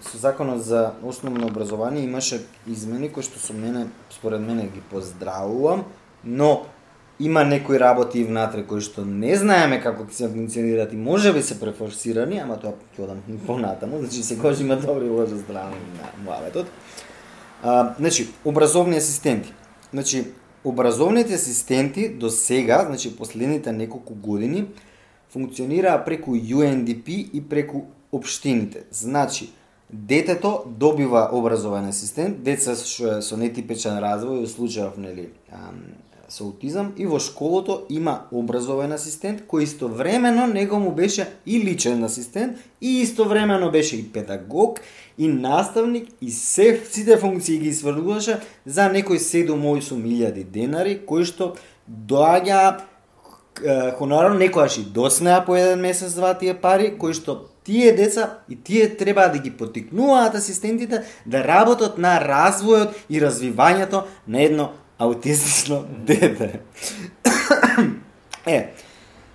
со законот за основно образование имаше измени кои што со мене според мене ги поздравувам, но има некои работи и внатре кои што не знаеме како ќе се функционираат и може би се префорсирани, ама тоа ќе одам [laughs] понатаму, значи секогаш има добри и лоши страни на муаветот. А, значи, образовни асистенти. Значи, образовните асистенти до сега, значи последните неколку години, функционираа преку UNDP и преку општините. Значи, детето добива образовен асистент, деца што е со нетипичен развој, во случајов, нели, ам, со аутизам и во школото има образовен асистент кој истовремено него му беше и личен асистент и истовремено беше и педагог и наставник и се сите функции ги сврдуваше за некои 7-8 денари кои што доаѓа хонорарно некојаш и доснеа по еден месец два тие пари кои што тие деца и тие треба да ги потикнуваат асистентите да работат на развојот и развивањето на едно аутистично дете. е,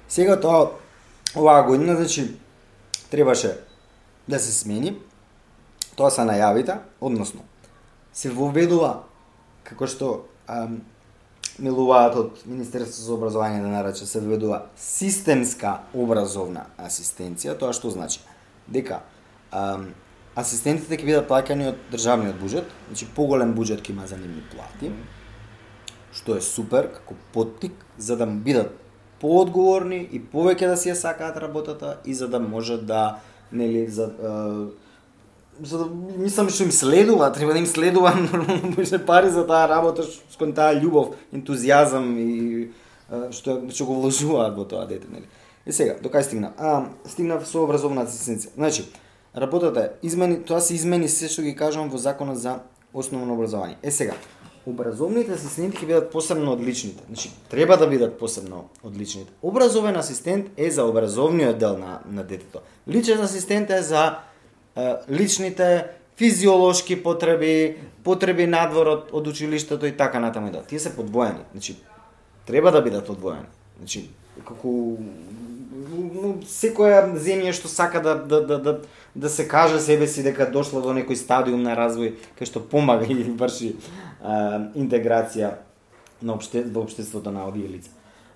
сега тоа оваа година, значи, требаше да се смени, тоа се најавите, односно, се воведува, како што ам, милуваат од Министерството за образование да нарече се введува системска образовна асистенција, тоа што значи? Дека ам, асистентите ќе бидат плаќани од државниот буџет, значи поголем буџет ќе има за нивни плати, што е супер како поттик за да бидат поодговорни и повеќе да си ја сакаат работата и за да може да нели за е, за да мислам што им следува, треба да им следува [laughs] нормално пари за таа работа, со таа љубов, ентузијазам и што што го вложуваат во тоа дете, нели. И сега, до кај стигна? А, стигнав со образовна асистенција. Значи, работата е измени, тоа се измени се што ги кажам во законот за основно образование. Е сега, образовните асистенти ќе бидат посебно одличните. Значи, треба да бидат посебно одличните. Образовен асистент е за образовниот дел на, на детето. Личен асистент е за е, личните физиолошки потреби, потреби надвор од, од училиштето и така натаму и да. Тие се подвоени. Значи, треба да бидат одвоени. Значи, како секоја земја што сака да, да, да, да, да се каже себе си дека дошла до некој стадиум на развој кај што помага [laughs] и врши а, интеграција на обште, во обштеството на овие лица.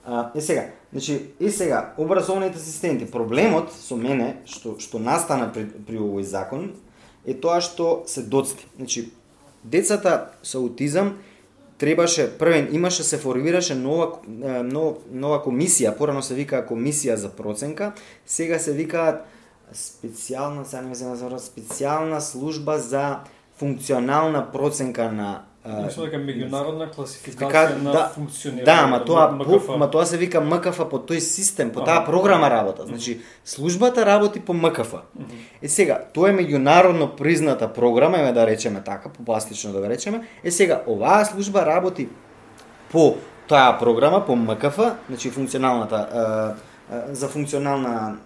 А, е сега, значи, е сега, образовните асистенти, проблемот со мене, што, што настана при, при овој закон, е тоа што се доцти. Значи, децата со аутизам требаше првен имаше се формираше нова нова, нова комисија, порано се викаа комисија за проценка, сега се викаат специјална, сега не знам, специјална служба за функционална проценка на Мислам дека меѓународна класификација на да, функционирање. Да, ма тоа, МКФ. ма тоа се вика МКФ по тој систем, по таа програма работа. Значи, службата работи по МКФ. Е сега, тоа е меѓународно призната програма, еме да речеме така, по пластично да го речеме. Е сега, оваа служба работи по таа програма, по МКФ, значи функционалната е, за функционална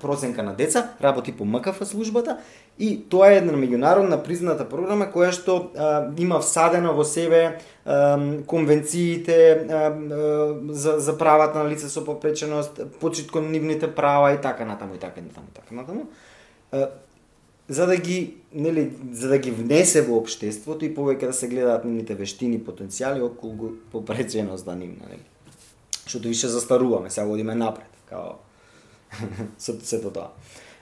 проценка на деца, работи по МКФ службата и тоа е една меѓународна призната програма која што а, има всадено во себе а, конвенциите а, а, за, за правата на лица со попреченост, почит кон нивните права и така натаму и така натаму и така натаму. А, за да ги нели за да ги внесе во општеството и повеќе да се гледаат нивните вештини, потенцијали околу попреченост на нивна, нели. Што да више застаруваме, сега одиме напред, као [laughs] се сето тоа.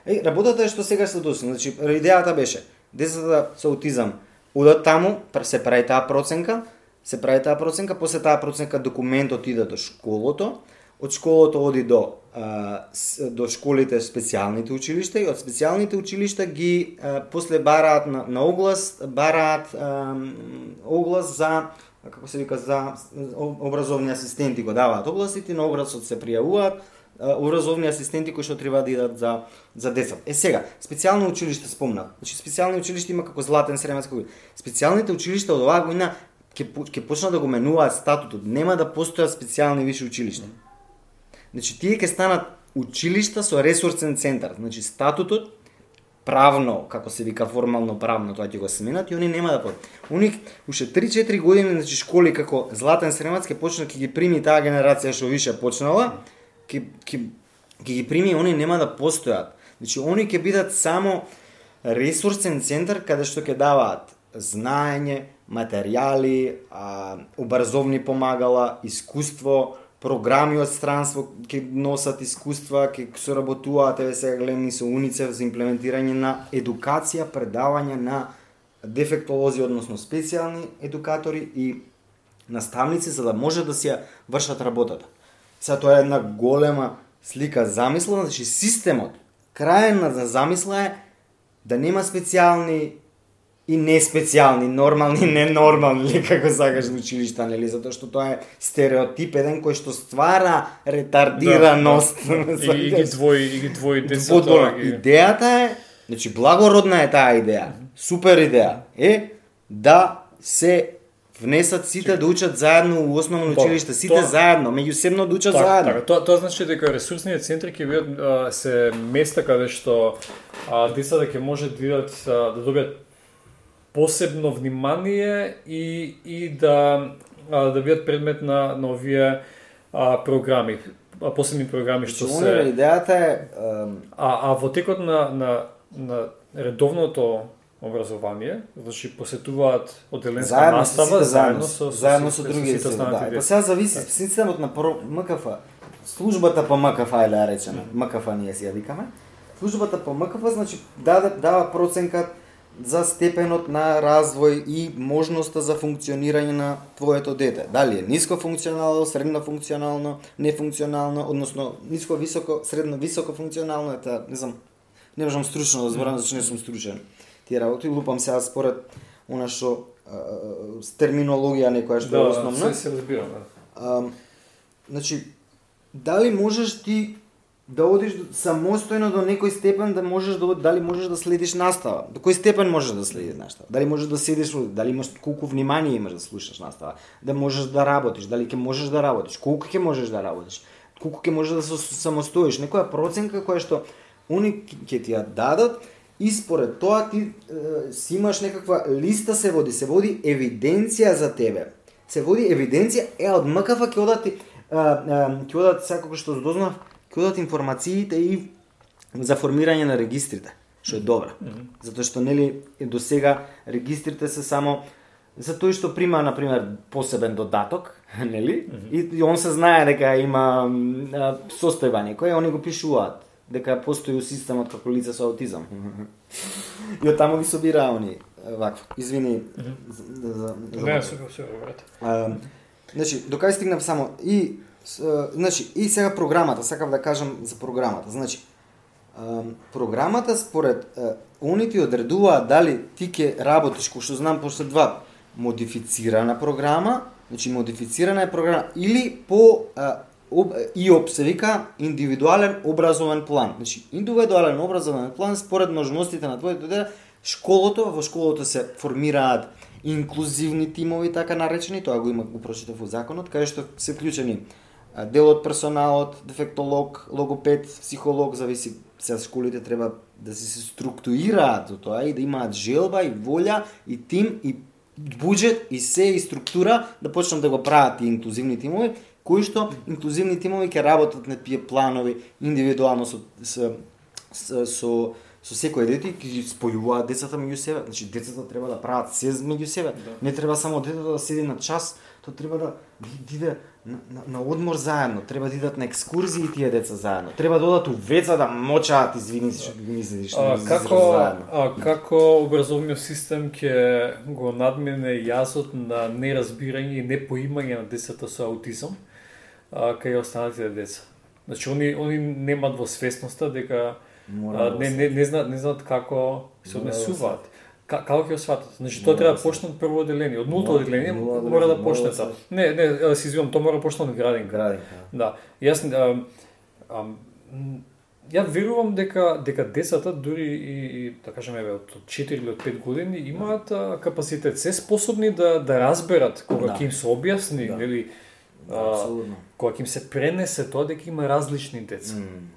Е, работата е што сега се доси. Значи, идејата беше, децата со аутизам одат таму, се прави таа проценка, се прави таа проценка, после таа проценка документот иде до школото, од школото оди до а, до школите специјалните училишта и од специјалните училишта ги а, после бараат на, на оглас, бараат а, оглас за како се вика за образовни асистенти го даваат областите, на образот се пријавуваат образовни асистенти кои што треба да идат за за деца. Е сега, специјално училиште спомнав. Значи специјални училишта има како Златен Сременска година. Специјалните училишта од оваа година ќе ќе почнат да го менуваат статутот. Нема да постојат специјални виши училишта. Значи тие ќе станат училишта со ресурсен центар. Значи статутот правно, како се вика формално правно, тоа ќе го сменат и они нема да под. Они уште 3-4 години значи школи како Златен Сремац ќе почнат ќе ги прими таа генерација што више почнала, ќе ќе ќе ги прими и они нема да постојат. Значи они ќе бидат само ресурсен центар каде што ќе даваат знаење, материјали, а, образовни помагала, искуство, програми од странство ќе носат искуства, ќе соработуваат еве сега гледам и со УНИЦЕФ за имплементирање на едукација, предавање на дефектолози, односно специјални едукатори и наставници за да може да си ја вршат работата. Сега тоа е една голема слика замислена, значи системот, крајна за замисла е да нема специјални и не специјални, нормални [laughs] ненормални, или како сакаш во училишта, нели, затоа што тоа е стереотип еден кој што ствара ретардираност. Да, да. [laughs] И, и ги двои, и ги двои децата. Идејата е, значи благородна е таа идеја, супер идеја, е да се внесат сите да учат заедно у основно училиште, сите тоа- заедно, меѓусебно да учат Така, заедно. така. Тоа, тоа значи дека ресурсните центри ќе бидат се места каде што а, децата ќе може да идат да добијат посебно внимание и и да а, да бидат предмет на на овие а, програми, а, посебни програми што Значи, се се... идејата е, А, а во текот на, на, на редовното образование, значи посетуваат одделенска заедно со настава, сите заедно заедно, со, со, заедно со други останати да. Па сега зависи системот на МКФ, службата по МКФ е да речеме, МКФ ние си ја викаме. Службата по МКФ значи даде дава проценка за степенот на развој и можноста за функционирање на твоето дете. Дали е ниско функционално, средно функционално, нефункционално, односно ниско високо, средно високо функционално, ета, не знам, не можам стручно да зборам, зашто не сум стручен. Тие работи лупам сега според она што с терминологија некоја што е Да, основна. се, се разбирам. Да. А, значи, дали можеш ти да одиш самостојно до некој степен да можеш да дали можеш да следиш настава? До кој степен можеш да следиш настава? Дали можеш да седиш, дали имаш колку внимание имаш да слушаш настава? Да можеш да работиш, дали ќе можеш да работиш? Колку ќе можеш да работиш? Колку ќе можеш да се самостоиш? Некоја проценка која што они ќе- ти ја дадат и според тоа ти е, си имаш некаква листа се води, се води евиденција за тебе. Се води евиденција, е од МКФ ќе одат ќе одат сакако што дознав, ќе одат информациите и за формирање на регистрите, што е добро. Затоа што нели до сега регистрите се само за тој што прима на пример посебен додаток, [laughs] нели? И, и он се знае дека има а, состојба некоја, они го пишуваат дека постои у системот како лице со аутизам. [laughs] и од таму ги собираа они вакво. Извини за, за, за Не, брат. А, значи, до кај стигнав само и значи и сега програмата, сакав да кажам за програмата. Значи, програмата според а, они ти одредуваат дали ти ќе работиш кој што знам после два модифицирана програма, значи модифицирана е програма или по и об, ИОП се вика индивидуален образовен план. Значи индивидуален образовен план според можностите на твоето дете школото, во школото се формираат инклузивни тимови, така наречени, тоа го има го прочитав во законот, каде што се вклучени дел од персоналот, дефектолог, логопед, психолог, зависи се школите треба да се, се структурираат до тоа и да имаат желба и волја и тим и буџет и се и структура да почнат да го прават и инклузивни тимови, кои што инклузивни тимови ќе работат на тие планови индивидуално со со со, со со секој дете и ќе спојуваат децата меѓу себе. Значи децата треба да прават се меѓу себе. Да. Не треба само детето да седи на час, то треба да да иде на, на, на одмор заедно, треба да идат на екскурзии тие деца заедно. Треба да одат у веца да мочаат, извини се што како, а, како образовниот систем ќе го надмине јазот на неразбирање и непоимање на децата со аутизам а, кај останатите деца? Значи, они, они немаат во свесноста дека а, не, не, не, знаат, не знаат како се однесуваат. Ка, како ќе сватат? Значи, тоа треба да да почне од прво одделение, од нулто одделение мора да да тоа. се- Не, не, се извинувам, тоа мора да почне од градинка. Градинка. Да, јас а, а, м, ја верувам дека дека децата дури и, и да кажеме еве од 4 или од 5 години имаат а, капацитет, се способни да да разберат кога Да. ќе им се објасни, Да. нели, а, Апсолутно. кога ќе им се пренесе тоа дека има различни деца. М.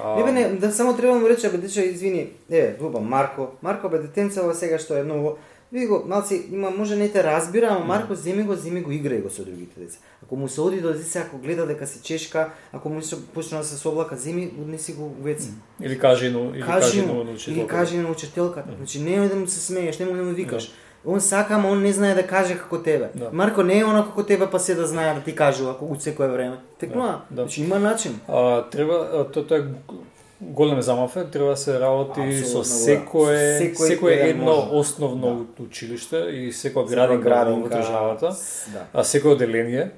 А, Не бе не, да само треба да му рече бе дече извини. Е, дуба Марко. Марко бе детенцево сега што е многу Ви го, малци, има, може не те разбира, ама Марко земи го, земи го, играј го со другите деца. Ако му се оди до деца, ако гледа дека се чешка, ако му се почне да се соблака, земи, однеси го веце. или кажи но или кажи кажи но или кажи на учителката. Значи не да му се смееш, не му да му викаш. Он сака, ама он не знае да каже како тебе. Да. Марко не е оно како тебе, па се да знае да ти кажува ако од секое време. Текнува. Да, да. Значи има начин. А, треба, тоа, тоа е голем замафе, треба да се работи со да. секое, Секој секое еден едно може. основно училиште и секоја градинка, градинка, во државата, Да. а секој одделение,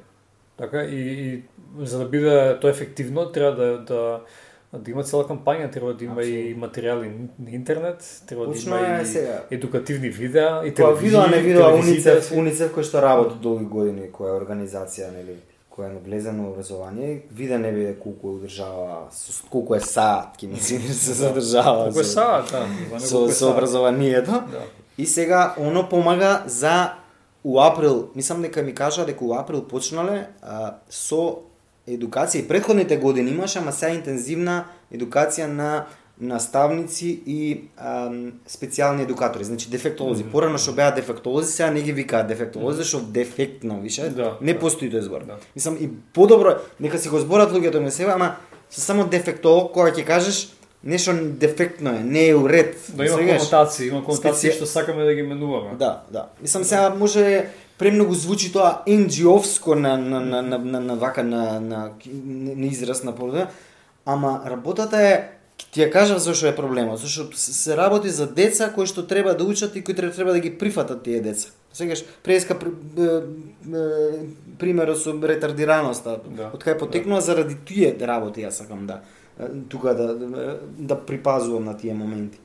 така и, и за да биде тоа ефективно треба да да да има цела кампања, треба да има и материјали на интернет, треба Точно да има е и сега. едукативни видеа и Тоа телевизија, видео не телевизиите Уницев. Уницев кој што работи долги години, која е организација, нели, која е влезено образование, виде не биде колку со- колку е саат, ќе ми се се задржава. Колку е саат, да. со, со образованието. Да. И сега оно помага за у април, мислам дека ми кажа дека у април почнале а, со едукација и предходните години имаше, ама сега интензивна едукација на наставници и ам, специјални едукатори, значи дефектолози. Порано што беа дефектолози, сега не ги викаат дефектолози, зашто дефектно више Да, не да. постои тој збор. Да. Мислам и подобро нека си го зборат луѓето на себе, ама со само дефектолог кога ќе кажеш нешто дефектно е, не е уред. Да има конотации, има конотации Специ- што сакаме да ги менуваме. Да, да. Мислам сега може премногу звучи тоа NGO-вско на на на на, на, на вака на на на израз на полуда, ама работата е ти ја кажав зашо е проблемот, зашто се работи за деца кои што треба да учат и кои треба, да ги прифатат тие деца. Сегаш преска при- примерот со ретардираноста, Да, од кај потекнува заради тие работи ја сакам да тука да да, да припазувам на тие моменти.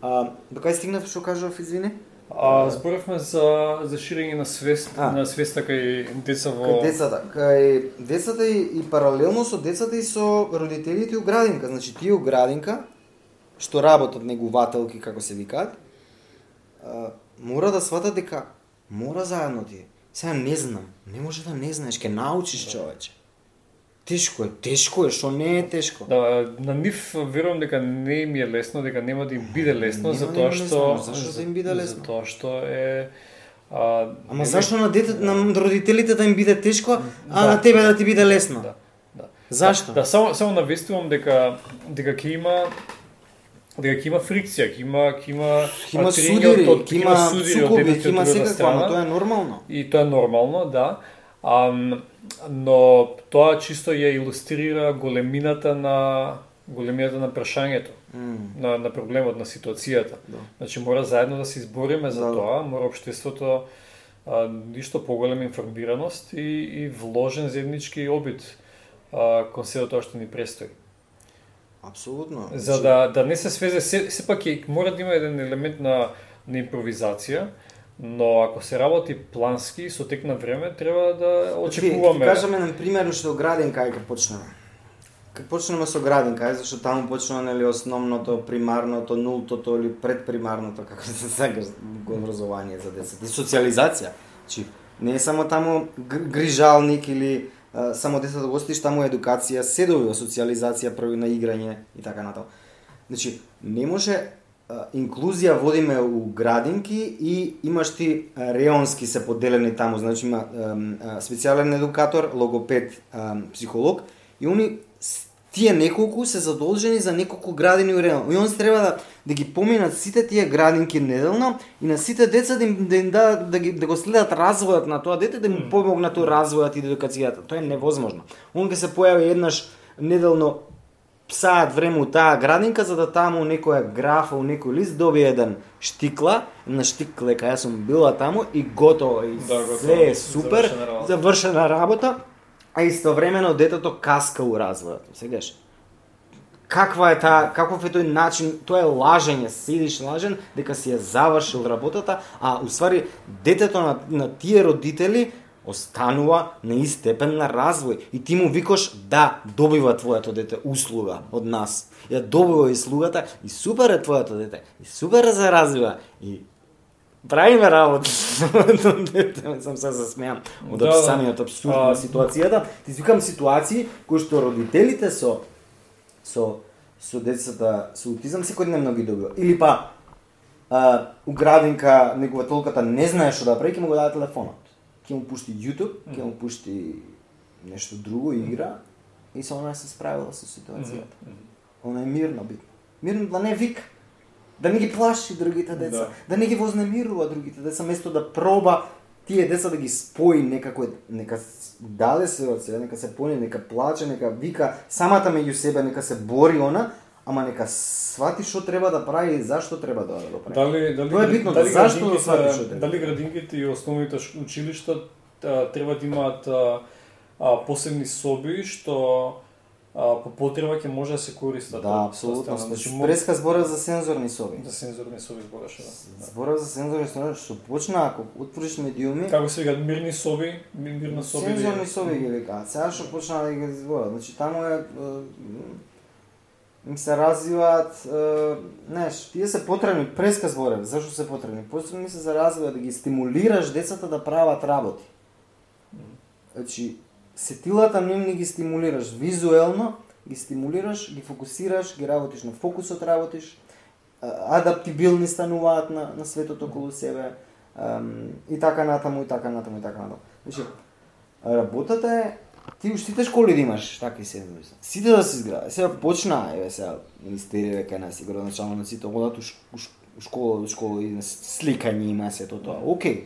А, до кај стигнав што кажав, извини? А зборавме за за ширење на свест, А. на свеста кај деца во Кај децата, кај децата и, и паралелно со децата и со родителите у градинка. Значи тие у градинка што работат негувателки како се викаат, мора да сватат дека мора заедно тие. Сега не знам, не може да не знаеш, ќе научиш човече. Тешко е, тешко е, што не е тешко. Да, на нив верувам дека не им е лесно, дека нема да им биде лесно, Нема да затоа им е што лесно, зашто да им биде лесно? Затоа што е а, Ама не- зашто на детето, на родителите да им биде тешко, а Да. на тебе да ти биде лесно? Да, да. Зашто? Да, само само навестувам дека дека ќе има дека ќе има фрикција, ќе има ќе има Ќе има судири, ќе има судири сукоби, ќе има секако, ама тоа е нормално. И тоа е нормално, да. Ам, но тоа чисто ја илустрира големината на големината на прашањето, М. на, на проблемот, на ситуацијата. Да. Значи мора заедно да се избориме за Да. тоа, мора општеството а, ништо поголема информираност и, и вложен заеднички обид а, кон се тоа што ни престои. Апсолутно. За да, да не се свезе, се, сепак е, мора да има еден елемент на, на импровизација, но ако се работи плански, со тек на време, треба да очекуваме. Ќе кажеме на пример што градин кај ќе почнеме. Кај почнеме со градин кај зашто таму почнува нели основното, примарното, нултото или предпримарното како се сакаш го образование за децата и социализација. Значи не е само таму гр- грижалник или а, само децата го остиш таму едукација, се добива социализација, први на играње и така натаму. Значи не може инклузија водиме у градинки и имаш ти реонски се поделени таму, значи има специјален едукатор, логопед, психолог и они тие неколку се задолжени за неколку градини у реон. И они треба да да ги поминат сите тие градинки неделно и на сите деца да им да, им да, да, ги, да го следат развојот на тоа дете, да им помогнат у развојот и едукацијата. Тоа е невозможно. Он ќе се појави еднаш неделно саат време у таа градинка за да таму некоја графа, у некој лист добие еден штикла, на штиклека, јас сум била таму и готово, и Да, готово. се е супер, Завршена работа. завршена работа, а истовремено детето каска у развојот. Сегаш, каква е таа, каков е тој начин, тоа е лажење, седиш лажен дека си ја завршил работата, а уствари детето на, на тие родители останува на ист степен на развој и ти му викаш да добива твоето дете услуга од нас. Ја добива услугата и супер е твоето дете. И супер е за развива и правиме работа [laughs] сам се засмеам од Да, да, самиот абсурд на ситуацијата. Ти викам ситуации кои што родителите со со со децата со аутизам секојдневно ги добива. Или па а, у градинка негователката не знае што да прави, ќе му го даде телефонот. Ќе му пушти YouTube, ќе му пушти нешто друго, игра и со она се справила со ситуацијата. Она е мирно битно. Мирно да не вика. Да не ги плаши другите деца, да, Да. не ги вознемирува другите деца, место да проба тие деца да ги спои некако, нека даде се од себе, нека се поне, нека плаче, нека вика самата меѓу себе, нека се бори она, ама нека свати што треба да прави и зашто треба да го прави. Дали, дали, Тоа е битно, дали зашто да сватиш што треба? Дали градинките и основните училишта треба да имаат а, а, посебни соби што а, по потреба ќе може да се користат. Да, од апсолутно. Значи, мо- преска збора за сензорни соби. за сензорни соби збораше. Да. Збора за сензорни соби, што почна ако отвориш медиуми, Како се викаат мирни соби, ми- мирна соби. Сензорни соби ги викаат. Сега што почна да ги зборат. Значи таму е, им се развиваат, е, знаеш, тие се потребни, преска зборев, зашто се потребни? Потребни се за развива да ги стимулираш децата да прават работи. Значи, сетилата нивни ги стимулираш визуелно, ги стимулираш, ги фокусираш, ги работиш на фокусот работиш, адаптибилни стануваат на, на светот околу себе, и така натаму, и така натаму, и така натаму. Значи, работата е ти уште сите школи да имаш такви сензори. Сите да се изградат. Сега почна, еве сега министерија кај нас градоначалниците одат у, школа до школа и сликање има сето тоа. Океј.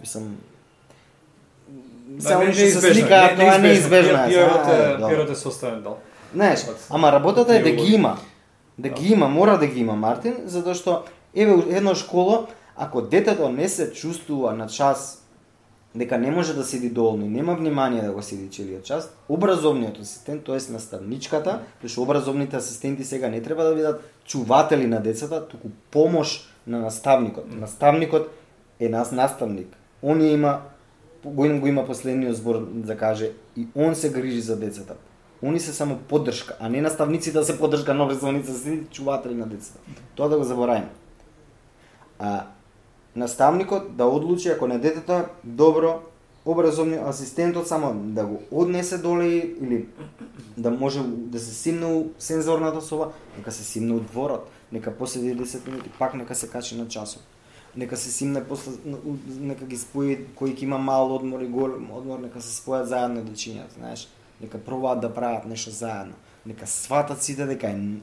Мислам не- они што се сликаат, тоа е неизбежно. е, добро. пиарот е составен дел. Знаеш, ама работата е да ги има. Да ги има, мора да ги има Мартин, затоа што еве у една школа, ако детето не се чувствува на час дека не може да седи долно и нема внимание да го седи целиот час, образовниот асистент, тоест наставничката, што образовните асистенти сега не треба да бидат чуватели на децата, туку помош на наставникот. Наставникот е нас наставник. Он ја има го има, го има последниот збор да каже и он се грижи за децата. Они се само поддршка, а не наставниците да се поддршка на образовните се чуватели на децата. Тоа да го забораваме. А наставникот да одлучи ако на детето добро образовни асистентот само да го однесе доле или да може да се симне у сензорната соба, нека се симне у дворот, нека поседи 10 минути, пак нека се качи на часот. Нека се симне после нека ги спои кои ќе има мал одмор и голем одмор, нека се спојат заедно да чинат, знаеш. Нека пробаат да прават нешто заедно. Нека сватат сите дека е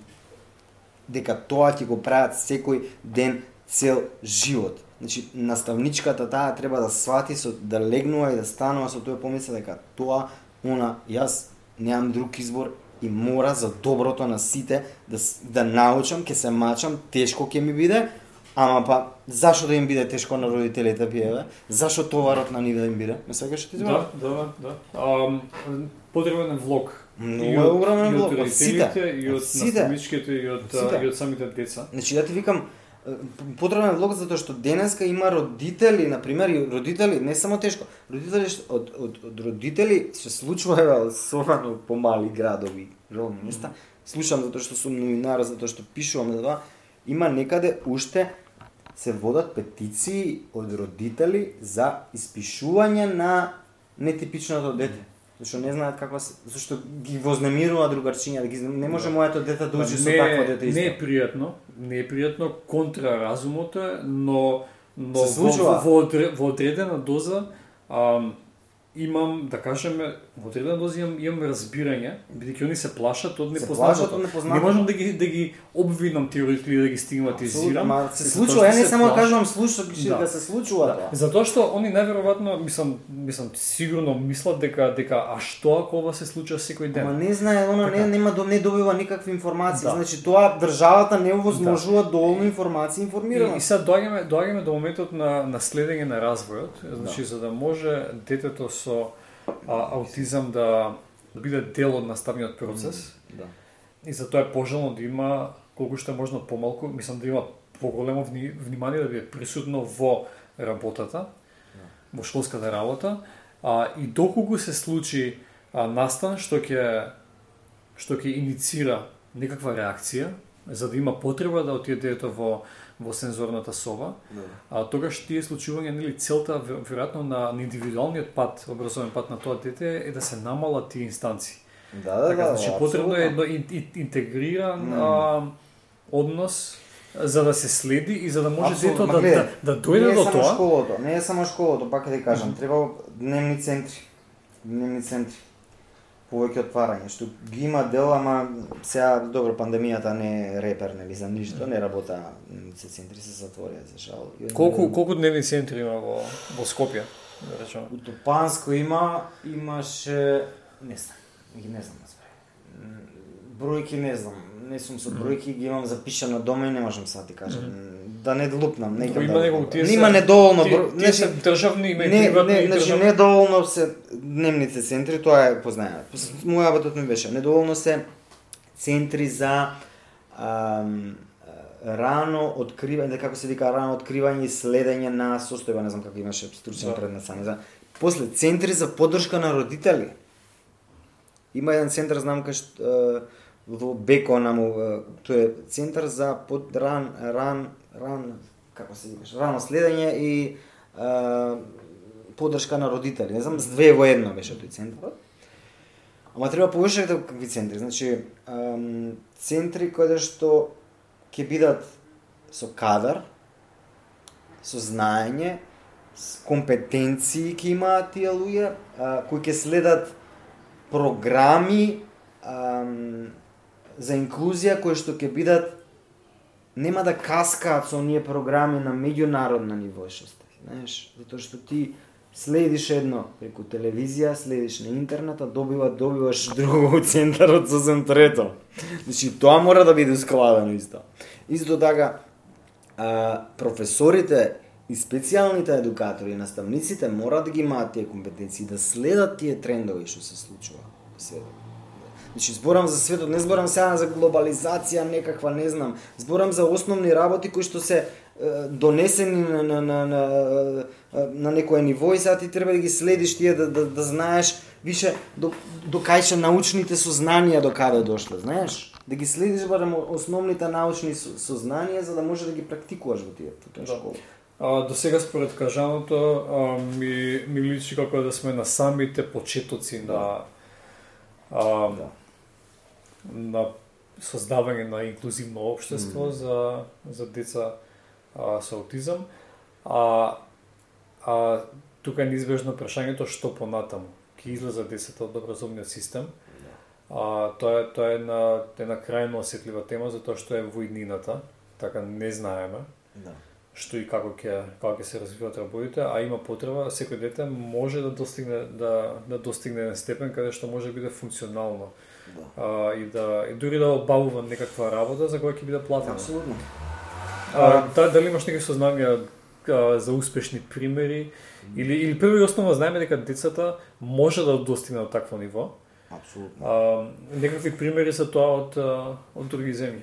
дека тоа ќе го прават секој ден цел живот. Значи, наставничката таа треба да свати со да легнува и да станува со тоа помисла дека тоа, она, јас немам друг избор и мора за доброто на сите да, да научам, ќе се мачам, тешко ќе ми биде, ама па зашо да им биде тешко на родителите пиеве? Зашо товарот на нив да им биде? Ме сваќаш ти Да, да, да. Ам, потребен е влог. Многу И е од- огромен и од влог, од сите. родителите, и од Од наставничките, и од, Од и од самите деца. Значи, ја ти викам, потребен е влог затоа што денеска има родители, на пример, и родители, не само тешко, родители што- од, од, од родители се случува еве особено по мали градови, родни места. Слушам затоа што сум новинар, затоа што пишувам за тоа, има некаде уште се водат петиции од родители за испишување на нетипичното дете. Зашто не знаат како се, зашто ги вознемирува другарчиња, да ги не може моето дете да учи со не, такво дете исто. не е пријатно, не е пријатно, контра разумот е, но но Се во, во, одре- во одредена доза ам, имам, да кажеме, во одредена доза имам, имам разбирање, бидејќи они се плашат од непознатото. Не можам да ги да ги обвинам тие родители да ги стигматизирам. Ама се случува, ја не само кажувам случува, да. Да. да се случува тоа. Затоа што они најверојатно, мислам, мислам сигурно мислат дека дека а што ако ова се случува секој ден? Ама не знае, она не Така. нема до не добива никакви информации. Да. Значи тоа државата не овозможува доволно информации И, информирано. и сега доаѓаме доаѓаме до моментот на на следење на развојот, значи за да може детето со а, аутизам да биде дел од наставниот процес. Да. И затоа е пожелно да има колку што е можно помалку, мислам да има поголемо вни, внимание да биде присутно во работата, во школската работа, а, и доколку се случи а, настан што ќе што ќе иницира некаква реакција, за да има потреба да отиде детето во во сензорната соба, а тогаш тие случувања нели целта ве- веројатно на, на индивидуалниот пат, образовен пат на тоа дете е да се намалат тие инстанции. Да, да, Така, да. значи да, потребно е ин- интегриран Мм. а, однос за да се следи и за да може детето ма да, да, да дојде не е до само тоа. школото, не е само школото, пак ќе ти кажам, треба дневни центри. Дневни центри. Повеќе отварање, што ги има дел, ама сега добро пандемијата не е репер нели за ништо, не работа дневните центри се затворија за жал. Колку колку дневни центри има во во Скопје, да речеме? У Топанско има, имаше, не знам, ги не знам да Бројки не знам, не сум со бројки, ги имам запишано дома и не можам сега да ти кажам. Да не лупнам, нека Има да. неколку тие Нема недоволно Тие, број. тие се државни, има не, приватни не, и значи државни. недоволно се дневните центри, тоа е познаено. Мојабатот ми беше, недоволно се центри за ам, рано откривање, како се вика, рано откривање и следење на состојба, не знам како имаше стручен Да. предмет сами за. После центри за поддршка на родители. Има еден центар, знам кај што во Бекона му, тој е центар за под ран ран ран како се викаш, рано следење и а, поддршка на родители. Не знам, с две во едно беше тој центар. Ама треба повише какви да центри. Значи, ам, центри кои да што ќе бидат со кадар, со знаење, с компетенции ќе имаат тие луѓе, кои ќе следат програми ам, за инклузија кои што ќе бидат нема да каскаат со оние програми на меѓународна ниво што сте, знаеш, затоа што ти следиш едно преку телевизија, следиш на интернет, а добива, добиваш [laughs] друго од центарот со центрето Значи, тоа мора да биде складено исто. Исто така, а, професорите и специјалните едукатори и наставниците мора да ги имаат тие компетенции, да следат тие трендови што се случува во светот. Значи, зборам за светот, не зборам сега за глобализација некаква, не знам. Зборам за основни работи кои што се е, донесени на, на, на, на, на некое ниво и сега ти треба да ги следиш тие, да, да, да знаеш више до, до кај се научните сознанија до каде дошле, знаеш? Да ги следиш барем основните научни со- сознанија за да може да ги практикуваш во тие таа Да. школа. А, до сега според кажаното а, ми, ми личи како да сме на самите почетоци на а, Да. На создавање на инклузивно општество за за деца а, со аутизам. А, а тука е неизбежно прашањето што понатаму ќе излезат децата од образовниот систем. А, тоа е тоа е една една крајно осетлива тема затоа што е во иднината, така не знаеме Да. што и како ќе како ќе се развиваат работите, а има потреба секој дете може да достигне да да достигне еден степен каде што може да биде функционално. Да. А, и да и дури да обавува некаква работа за која ќе биде платена. Апсолутно. А, да, дали имаш некакви сознанија за успешни примери или или прво и основно знаеме дека децата може да достигнат до такво ниво. Апсолутно. А, некакви примери за тоа од од други земји.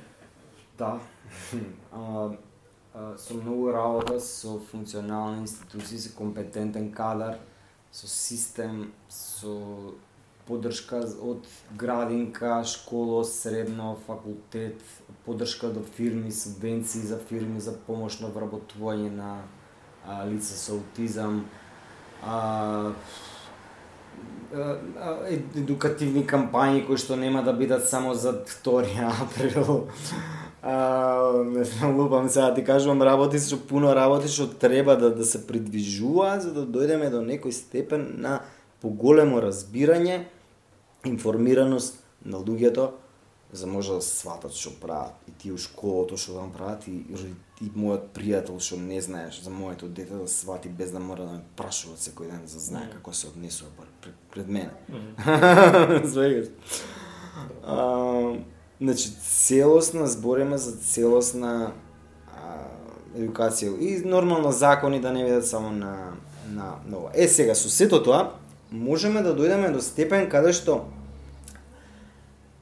Да. [laughs] а, а, со многу работа со функционални институции, со компетентен кадар, со систем, со поддршка од градинка, школа, средно, факултет, поддршка до фирми, субвенции за фирми за помошно вработување на а, лица со аутизам, а, а, а, едукативни кампањи кои што нема да бидат само за 2 април. А, не знам, лупам сега да ти кажувам работи што пуно работи што треба да да се придвижува за да дојдеме до некој степен на поголемо разбирање, информираност на луѓето за може да сватат што прават и тие у школото што да прават и, и мојот пријател што не знаеш за моето дете да свати без да мора да ме прашува секој ден за знае како се однесува пред, пред мене. [laughs] Свегаш. Значи, целосна, збориме за целосна а, едукација и нормално закони да не бидат само на на на ова. Е сега со сето тоа можеме да дојдеме до степен каде што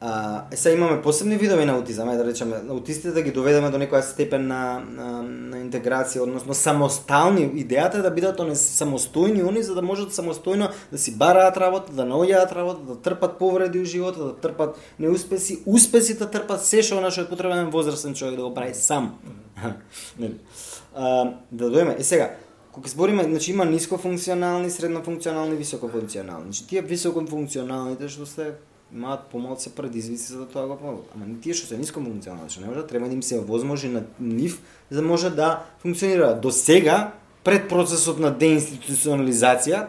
А, е, сега имаме посебни видови на аутизам, ајде да речеме, аутистите да ги доведеме до некоја степен на, на, на интеграција, односно самостални. Идејата е да бидат они самостојни они за да можат самостојно да си бараат работа, да наоѓаат работа, да трпат повреди у животот, да трпат неуспеси, успесите да трпат се што е потребен возрастен човек да го прави сам. [laughs] Нели? а, да дојме. Е сега, кога збориме, значи има ниско функционални, средно функционални, високо функционални. Значи тие високо функционалните што се имаат помалце предизвици за да тоа го помогат. Ама не тие што се ниско функционални што не може да треба да им се овозможи на нив за да може да функционираат. До сега пред процесот на деинституционализација,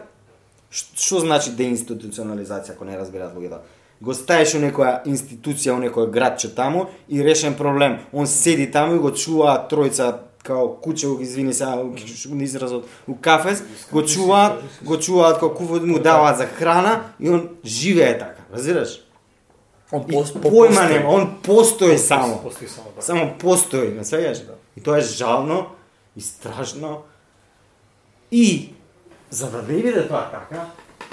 што значи деинституционализација ако не разбираат луѓето? Го ставиш у некоја институција, у некој градче таму и решен проблем. Он седи таму и го чуваат тројца као куче, извини сега у изразот, у кафес, го чуваат, го чуваат како куво му даваат за храна и он живее така, разбираш? Он И пос- по- појма постои. нема, он постои само. Постои само, да. Само постои, не свеѓаш? Да. И тоа е жално и страшно. И за да не биде тоа така,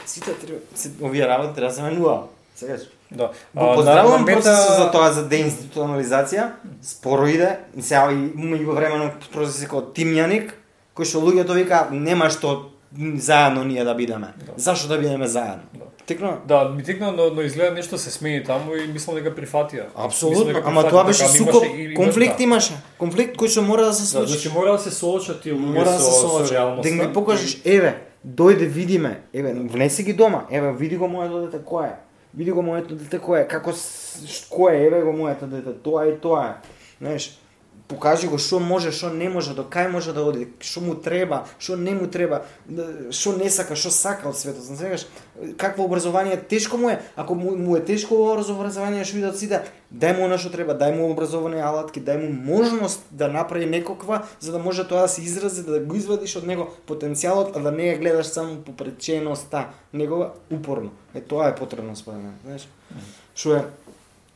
сите треба се овие работи треба да се менува. Сегаш. Да. Го поздравувам на- на процесот за тоа за деинституционализација. Споро иде. И сега и меѓу времено процеси како тимјаник, кој што луѓето вика нема што заедно ние да бидеме. Да. Зашо да бидеме заедно? Да. Текно Да, ми текна, но, но изгледа нешто се смени таму и мислам дека прифатија. Апсолутно, дека ама тоа беше така, сукоп, имаше и- и- конфликт да. имаше. Конфликт кој што мора да се Да, случи. значи мора да се соочат тие луѓе Мора да со, се со реалноста. Да ги покажеш, еве, дојде видиме, еве, внеси ги дома, еве, види го моето дете кој е. Види го моето дете кој е, како с- кој е, еве го моето дете, тоа е тоа е. Знаеш, покажи го што може, што не може, до кај може да оди, што му треба, што не му треба, да, што не сака, што сака од светот. Знаеш, какво образование тешко му е, ако му, му е тешко образование што видат да сите, дај му она што треба, дај му образовани алатки, дај му можност да направи некаква за да може тоа да се изрази, да го извадиш од него потенцијалот, а да не ја гледаш само попреченоста, него упорно. Е тоа е потребно според мене, знаеш. Што е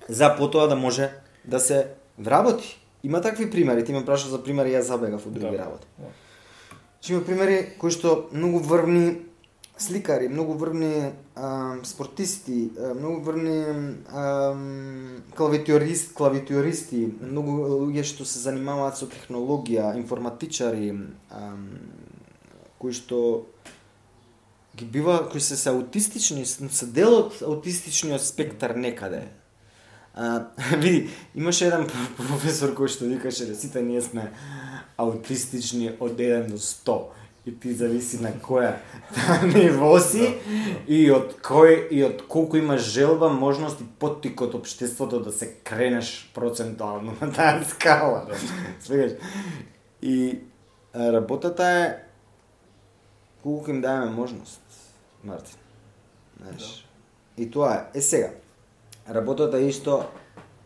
за потоа да може да се вработи. Има такви примери, ти ме праша за примери, јас забегав од други Да. работи. Да. Значи има примери кои што многу врвни сликари, многу врвни а, спортисти, а, многу врвни а, клавитиорист, клавитиористи, многу луѓе што се занимаваат со технологија, информатичари, а, кои што ги бива, кои се се аутистични, се дел од аутистичниот спектар некаде. А, [laughs] види, имаше еден [laughs] професор кој што викаше да сите ние сме аутистични од 1 до 100 и ти зависи на која [laughs] ниво си и од кој и од колку имаш желба, можност и поттик од општеството да се кренеш процентуално на таа скала. Свегаш. И работата е колку им даваме можност, Мартин. Знаеш. И тоа е. Е сега, работата е исто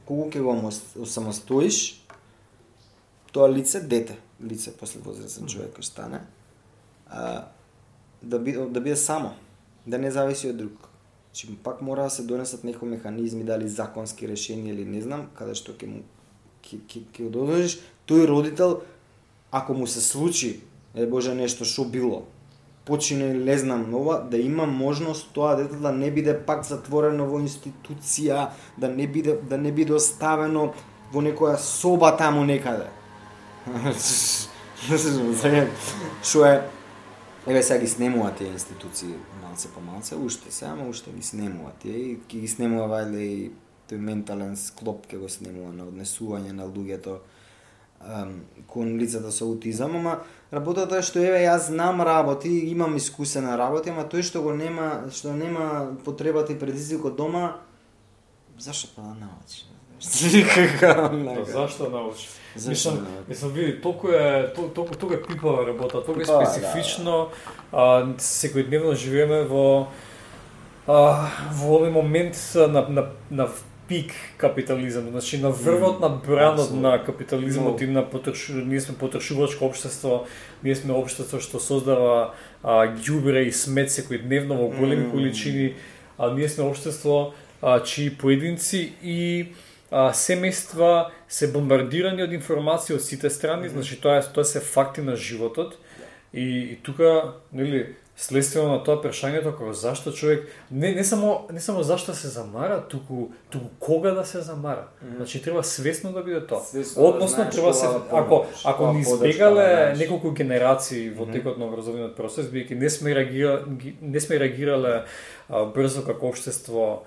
кога ќе го осамостоиш тоа лице, дете, лице после возрастен човек кој стане, а, да би да биде само, да не зависи од друг. Чи пак мора да се донесат некои механизми, дали законски решенија или не знам, каде што ќе му ќе ќе ќе тој родител ако му се случи, е боже нешто што било, почине или не знам нова, да има можност тоа дете да не биде пак затворено во институција, да не биде да не биде оставено во некоја соба таму некаде. [laughs] Што е Еве сега ги снемува тие институции малце по малце, уште се, ама уште ги снемува тие и ги снемува вајде и тој ментален склоп ке го снемува на однесување на луѓето кон лицата со аутизам, ама работата е што еве јас знам работи, имам искусена работи, ама тој што го нема, што нема потребата и предизвикот дома, зашто па да научи? [laughs] Да, зашто научи? Зашто Мислам, да научи? мислам види, толку е тол- толку толку е пипава работа, толку е да, специфично, а, секојдневно живееме во а, во овој момент на на на пик капитализам, значи на врвот на бранот на капитализмот и на потрош... ние сме потрошувачко општество, ние сме општество што создава а, ѓубре и смет секојдневно во големи количини, а ние сме општество а, чии поединци и а, семејства се бомбардирани од информации од сите страни, значи тоа е тоа се факти на животот. И, и тука, нели, следствено на тоа прашањето како зашто човек не не само не само зашто се замара, туку туку кога да се замара. Значи треба свесно да биде тоа. Свесно да Односно знаеш треба се да ако ако ни да избегале дадеш. неколку генерации во текот на образовниот процес, бидејќи не сме реагира, ги- не сме реагирале а, брзо како општество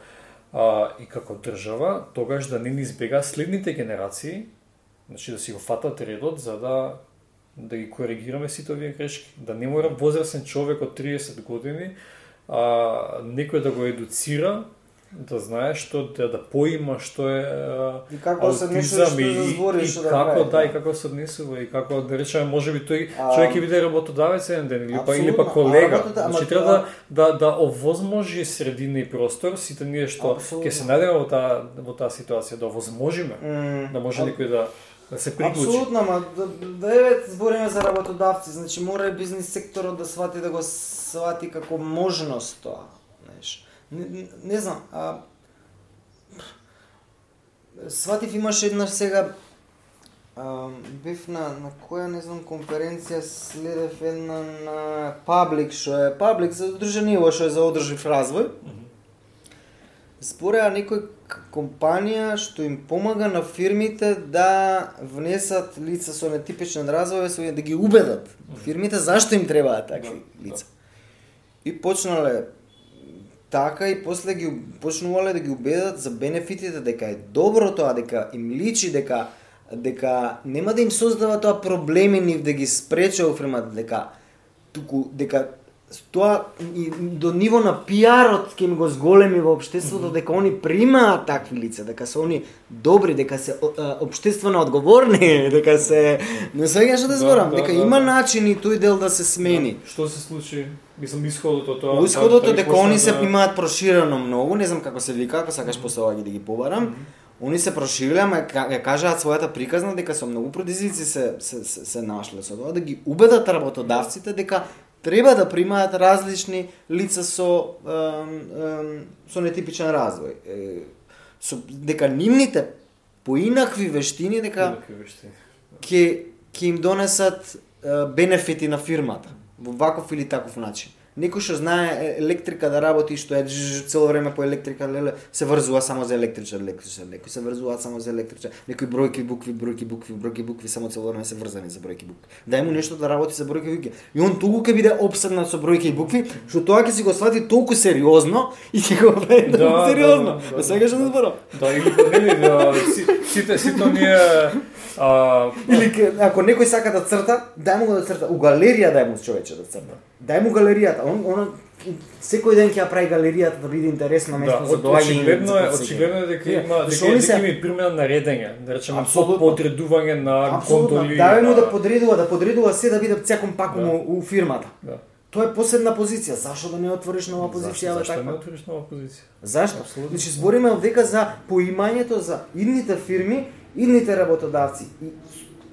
а, и како држава, тогаш да не ни избега следните генерации, значи да си го фатат редот за да да ги коригираме сите овие грешки, да не мора возрастен човек од 30 години а, некој да го едуцира да знае што да, да поима што е И како се однесуваш, аутизам што и, да и, и да како прави, да и да. како се однесува и како да речеме можеби тој А, човек ќе биде работодавец еден ден или па или па колега. работата- Значи треба да да да овозможи средина и простор сите ние што ќе се најдеме во таа во таа ситуација да овозможиме М, да може а- некој да да се приклучи. Апсолутно, ама да, да еве збориме за работодавци, значи мора и бизнис секторот да свати да го свати како можност тоа, знаеш. Не, не, не знам, а сватив имаше еднаш сега а, бев на на која не знам конференција следев една на Public што е Public за дружениво што е за одржив развој. Збореа некој компанија што им помага на фирмите да внесат лица со нетипичен развој, со да ги убедат. Фирмите зашто им требаат такви Да, лица. И почнале така и после ги почнувале да ги убедат за бенефитите дека е добро тоа, дека им личи дека дека нема да им создава тоа проблеми нив да ги спрече во фирмата, дека туку дека тоа и до ниво на пиарот ќе им го зголеми во општеството дека они примаат такви лица, дека се они добри, дека се општествено одговорни, [laughs] дека се не свеѓаш што да Да, зборам, да, дека да, има да. начини тој дел да се смени. Што се случи? Мислам исходот од тоа. Исходот да- е да дека они се да- имаат проширено многу, не знам како се вика, ако сакаш после ова ги да ги побарам. Они се прошириле, ама ја кажаат својата приказна дека со многу предизвици се, се, се, се нашле со тоа, да ги убедат работодавците дека треба да примаат различни лица со ем, ем, со нетипичен развој. Е, со, дека нивните поинакви вештини дека ќе ќе им донесат е, бенефити на фирмата во ваков или таков начин. Некој што знае електрика да работи што е цело време по електрика леле се врзува само за електричар, електричар, некои се врзуваат само за електричар, некои бројки, букви, бројки, букви, бројки, букви само цело време се врзани за бројки, букви. Дај му нешто да работи за бројки, букви. И он туку ќе биде обседнат со бројки и букви, што тоа ќе си го свати толку сериозно [laughs] и ќе го прави Да, толку да, сериозно. да, Да, да. сега што да зборам. Да, или да си- сите сите оние а Или ако некој сака да црта, дај му го да црта. У галерија дај му човече да црта. Дај му галеријата. Он, он секој ден ќе ја прави галеријата да биде интересно Да, место за од- доаѓање. очигледно за е, очигледно е дека има дека дека се- има примена на редење, да речеме Апсолутно. по подредување на контроли. Дај му да подредува, да подредува се да биде цеком паком Да. у, фирмата. Да. Тоа е посебна позиција. Зашо да не отвориш нова позиција Зашто, зашто не таква? отвориш нова позиција? Зашто? Апсолутно. Значи збориме овдека за поимањето за идните фирми, идните работодавци. И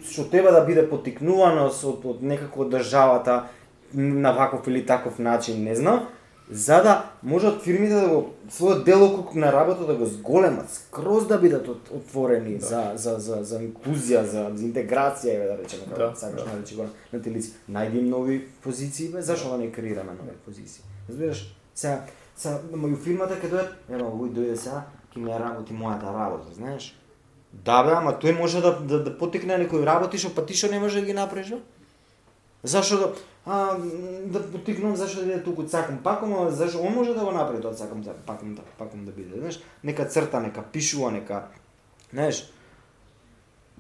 што треба да биде потикнувано од, од некако од државата на ваков или таков начин, не знам, за да можат фирмите да го својот делокруг на работа да го зголемат, скроз да бидат от, отворени Да. за, за, за, за инклузија, за, за интеграција, еве да речеме, како Да, сакаш да. наречи го на телици. Најди нови позиции, бе, зашо да не креираме нови позиции? Разбираш? Сега, сега, моју фирмата ќе дојдат, ема, овој дојде сега, ќе ми работи мојата работа, знаеш? Да бе, ама тој може да, да, да потикне некои работи што па ти што не може да ги направиш, бе? Зашо да а, да потикнам зашо да биде туку цакам паком, а зашо он може да го направи тоа цакам пакам, паком да паком да биде, знаеш? Нека црта, нека пишува, нека знаеш,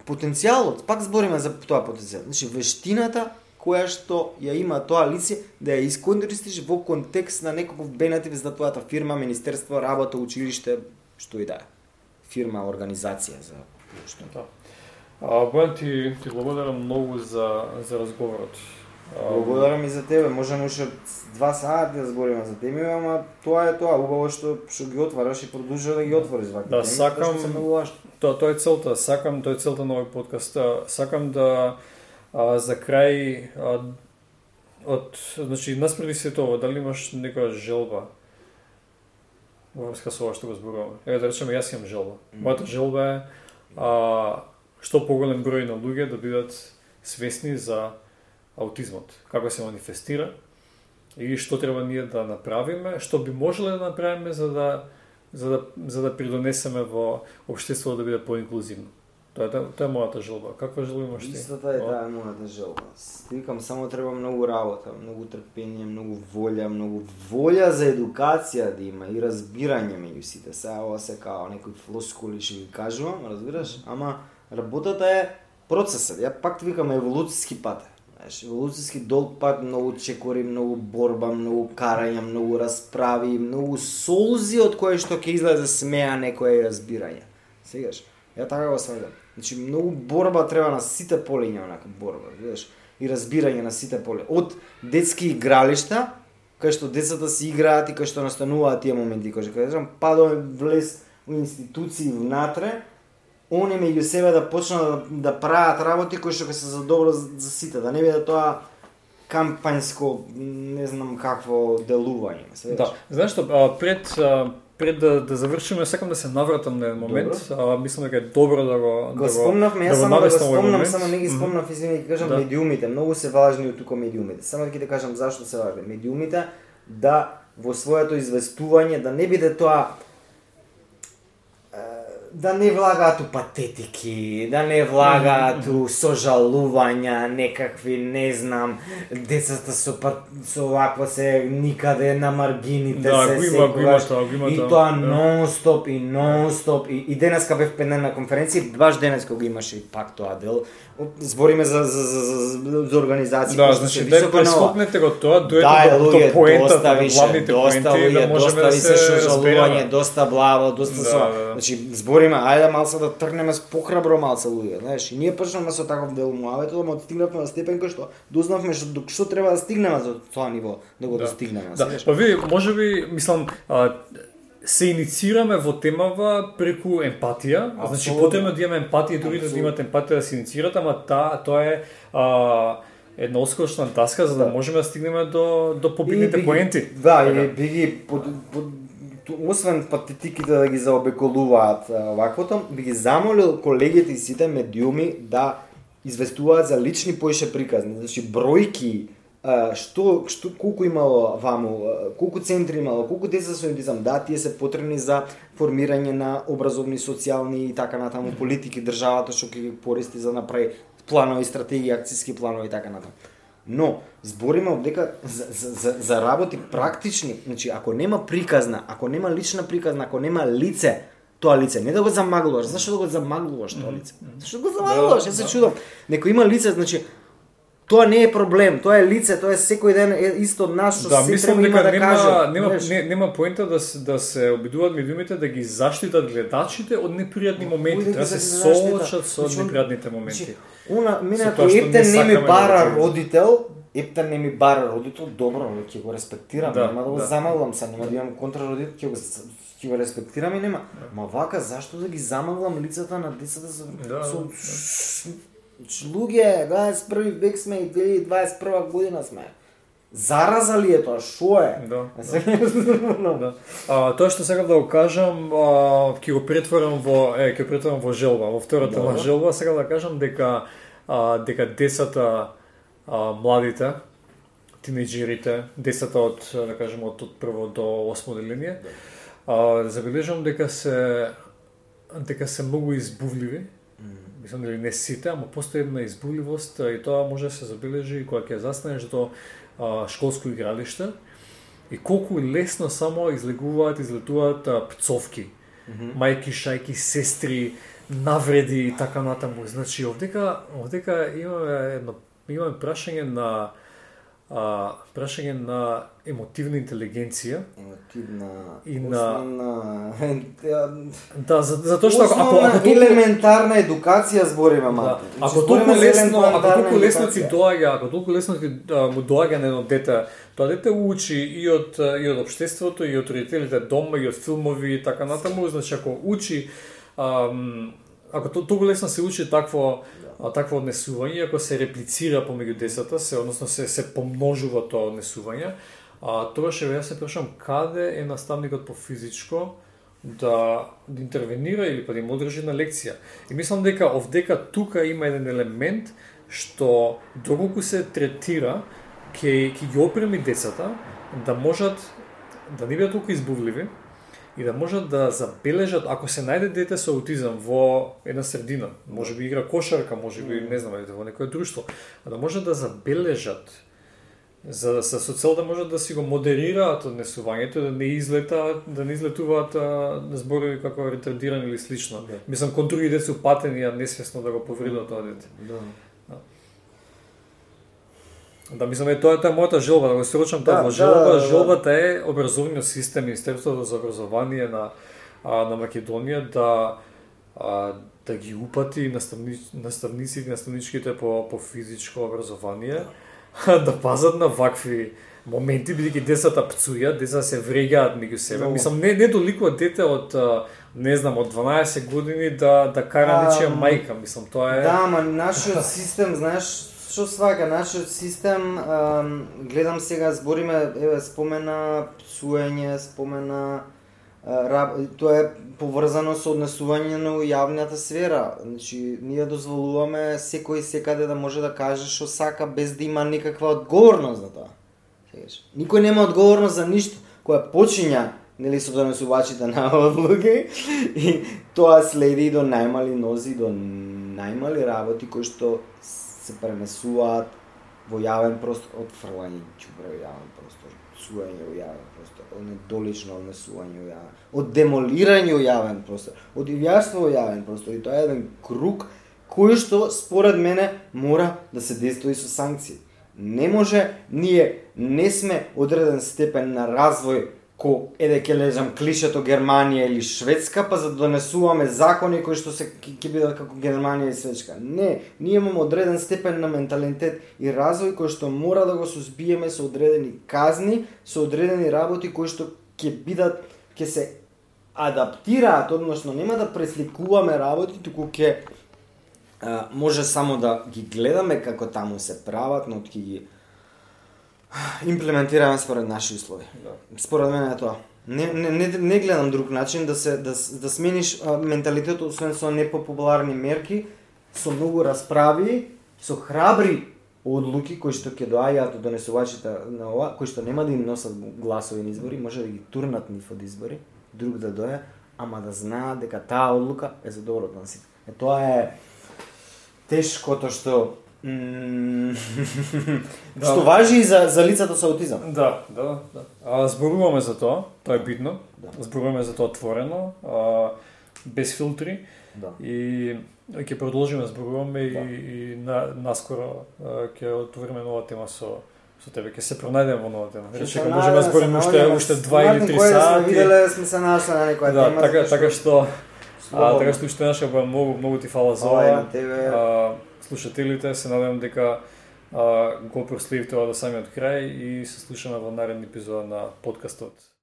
потенцијалот, пак збориме за тоа потенцијал. Значи вештината која што ја има тоа лице да ја искористиш во контекст на некаков бенефит за твојата фирма, министерство, работа, училиште, што и да е. Фирма, организација за што. Да. А, Бојан, ти, ти благодарам многу за, за разговорот. Благодарам и за тебе. Можеме уште два сати да збориме за теми, ама тоа е тоа. Убаво што што ги отвараш и продолжува да ги отвориш вакви Да, теми, сакам- тоа. Тоа, е целта. Сакам, тоа е целта на овој подкаст. Сакам да а, за крај а, од значи наспреди се тоа, дали имаш некоја желба во врска со ова што го зборуваме? Еве да речеме јас имам желба. Мојата желба е а, што поголем број на луѓе да бидат свесни за аутизмот, како се манифестира и што треба ние да направиме, што би можеле да направиме за да за да за да придонесеме во општеството да биде поинклузивно. Тоа е тоа е мојата желба. Каква желба имаш ти? Истата е таа мојата желба. Викам само треба многу работа, многу трпение, многу волја, многу волја за едукација да има и разбирање меѓу сите. Сега ова се као некои флоскули што ги кажувам, разбираш? Ама работата е процесот. Ја пак викам еволуциски пат. е. Знаеш, еволуцијски долг пат, многу чекори, многу борба, многу карање, многу расправи, многу солзи од кои што ќе излезе смеа некое разбирање. Сегаш, ја така го сваѓам. Значи многу борба треба на сите полиња онака борба, видиш, и разбирање на сите поле. Од детски игралишта, кај што децата си играат и кај што настануваат тие моменти, кај што кажам, па до влез у институции внатре, они меѓу себе да почнат да, да прават работи кои што ќе се за добро за, сите, да не биде тоа кампањско, не знам какво делување. Да, знаеш што, пред пред да, да завршиме, сакам да се навратам на еден момент. А, мислам дека е добро да го Го спомнавме, јас да само да го спомнам, само не ги спомнав, извини, ќе кажам Да. медиумите, многу се важни од тука медиумите. Само да ќе ти кажам зашто се важни. Медиумите да во своето известување да не биде тоа да не влагаат у патетики, да не влагаат у сожалувања, некакви, не знам, децата со со ваква се никаде на маргините Да, се има, го има секогаш. тоа, го има И тоа. Да. нон-стоп и нон-стоп и, и денеска бев пет дена на конференција, баш денеска го имаше и пак тоа дел. Збориме за за за за, за организација Да, значи да прескокнете го тоа, дојдете Да, до, до луѓе, поентата, доста до више, главните доста поенти, луѓе, да можеме доста да се разбереме. доста блаво, доста Да, со. да, да. Значи, збориме, ајде малце да тргнеме с похрабро малце луѓе, знаеш, и ние почнавме со таков дел муавето, ама стигнавме на степен кој што дознавме што до што треба да стигнеме за тоа ниво, да го Да. достигнеме, Да, знаеш. па види, може би, мислам, а, се иницираме во темава преку емпатија. Значи Апсолутно. потребно да имаме емпатија другите да имат емпатија да се иницират, ама та, тоа е а, една оскошна таска за да, Да. можеме да стигнеме до до И победните би ги- поенти. Да, Така. и би ги под, под, освен патетиките да ги заобиколуваат а, ваквото, би ги замолил колегите и сите медиуми да известуваат за лични поише приказни, значи бројки, што што колку имало ваму, колку центри имало, колку деца со аутизам, да, тие се потребни за формирање на образовни, социјални и така натаму политики државата што ќе ги користи за да направи планови, стратегии, акцијски планови и така натаму. Но, збориме дека за, за, за, за работи практични, значи ако нема приказна, ако нема лична приказна, ако нема лице, тоа лице, не да го замаглуваш, зашто да го замаглуваш тоа лице? Зашто го замаглуваш? Јас се чудам. Некој има лице, значи тоа не е проблем, тоа е лице, тоа е секој ден е исто од нас што Да, се мислам дека да нема, каже. нема, не, нема поента да се, да се обидуваат медиумите да ги заштитат гледачите од непријатни моменти, да треба да се соочат со Значи, непријатните моменти. Значи, Уна, мене Со ако тоа што не ми да бара родител, Ептен не ми бара родител, добро, ќе го респектирам, Да, нема да го да. замаглам се, нема да имам контрародител, ќе го ќе го респектирам и нема. Ма вака зашто да ги замаглам лицата на децата со Да, со да. Ш- луѓе, 21 век сме и 2021 година сме. Зараза ли е тоа? Шо е? Да. Се- [laughs] Да. А, тоа што сакам да го кажам, а, ќе го претворам во е, ќе претворам во желба. Во втората на желба сакам да кажам дека а, дека децата а, младите тинеџерите, децата од да кажем од, од прво до осмо деление, а, забележам дека се дека се многу избувливи. Мислам дали не сите, ама постои една избувливост а, и тоа може да се забележи кога ќе застанеш до а, школско игралиште и колку лесно само излегуваат, излетуваат а, пцовки. Мајки, шајки, сестри, навреди и така натаму. Значи, овдека, овдека имаме едно имаме прашање на а, прашање на емотивна интелигенција. Емотивна И на- основна Да, за, затоа што ако, ако, ако толку, елементарна едукација збориме да, мати. ако толку за лесно, ако толку лесно ти доаѓа, ако толку лесно ти му доаѓа на едно дете, тоа дете учи и од и од општеството, и од родителите дома, и од филмови и така натаму, значи ако учи ам, ако то, толку лесно се учи такво а, такво однесување, ако се реплицира помеѓу децата, се односно се се помножува тоа однесување, а тогаш ше јас се прашам каде е наставникот по физичко да, да интервенира или па да им одржи на лекција. И мислам дека овдека тука има еден елемент што доколку се третира ќе ќе ги опреми децата да можат да не бидат толку избувливи и да можат да забележат ако се најде дете со аутизам во една средина, може би игра кошарка, може би не знам, во некое друштво, а да можат да забележат за да се со цел да можат да си го модерираат однесувањето, да не излета, да не излетуваат а, зборови како ретардирани или слично. Да. Мислам кон други деца упатени, а несвесно да го повредат тоа дете. Да. Да, мислам, е тоа е тоа е мојата желба, да го срочам тоа. Да, да, желба, да, да. желбата е образовниот систем, Министерството за образование на а, на Македонија да а, да ги упати наставни, наставниците и наставничките по по физичко образование [laughs] да пазат на вакви моменти бидејќи децата пцујат, деца се вреѓаат меѓу себе. Многу. Мислам не не толику дете од не знам од 12 години да да кара А, нечија мајка, мислам тоа е Да, ама нашиот [laughs] систем, знаеш, што свака, нашиот систем, гледам сега, збориме, еве, спомена псуење, спомена раб- тоа е поврзано со однесување на јавната сфера. Значи, ние дозволуваме секој секаде да може да каже што сака без да има никаква одговорност за тоа. Сегаш. Никој нема одговорност за ништо. Која почиња нели со донесувачите на [laughs] одлуки и тоа следи до најмали нози, до најмали работи кои што се пренесуваат во јавен простор, од фрлање чубре во јавен простор, цуење во јавен простор, од недолично однесување во јавен, од демолирање во јавен простор, од јавство во јавен простор и тоа е еден круг кој што според мене мора да се действува и со санкции. Не може, ние не сме одреден степен на развој ко еде ќе лежам клишето Германија или Шведска, па за да донесуваме закони кои што се ќе бидат како Германија и Шведска. Не, ние имаме одреден степен на менталитет и развој кој што мора да го сузбиеме со одредени казни, со одредени работи кои што ќе бидат ќе се адаптираат, односно нема да пресликуваме работи, туку ќе може само да ги гледаме како таму се прават, но ќе ги имплементираме според наши услови. Да. Според мене е тоа. Не, не, не, не гледам друг начин да се да, да смениш а, менталитетот освен со непопуларни мерки, со многу расправи, со храбри одлуки кои што ќе доаѓаат од донесувачите на ова, кои што нема да им носат гласови на избори, може да ги турнат нив од избори, друг да доја, ама да знаат дека таа одлука е за доброто на сите. Е тоа е тешкото што Да. [laughs] што важи и за за лицата со аутизам. Да, да, да. А, зборуваме за тоа, тоа е битно. Да. Зборуваме за тоа отворено, а, без филтри Да. и ќе продолжиме да зборуваме Да. и, и на, наскоро а, ќе отвориме нова тема со со тебе, ќе се пронајдеме во нова тема. Рече, дека можеме да збориме уште уште 2 или 3 Сме сати. виделе, сме се нашли на некоја Да, тема. така така што а, слободно. така што уште наша многу многу ти фала за Ова е ова. на тебе. А, слушателите, се надевам дека а, го проследивте ова до самиот крај и се слушаме во наредни епизода на подкастот.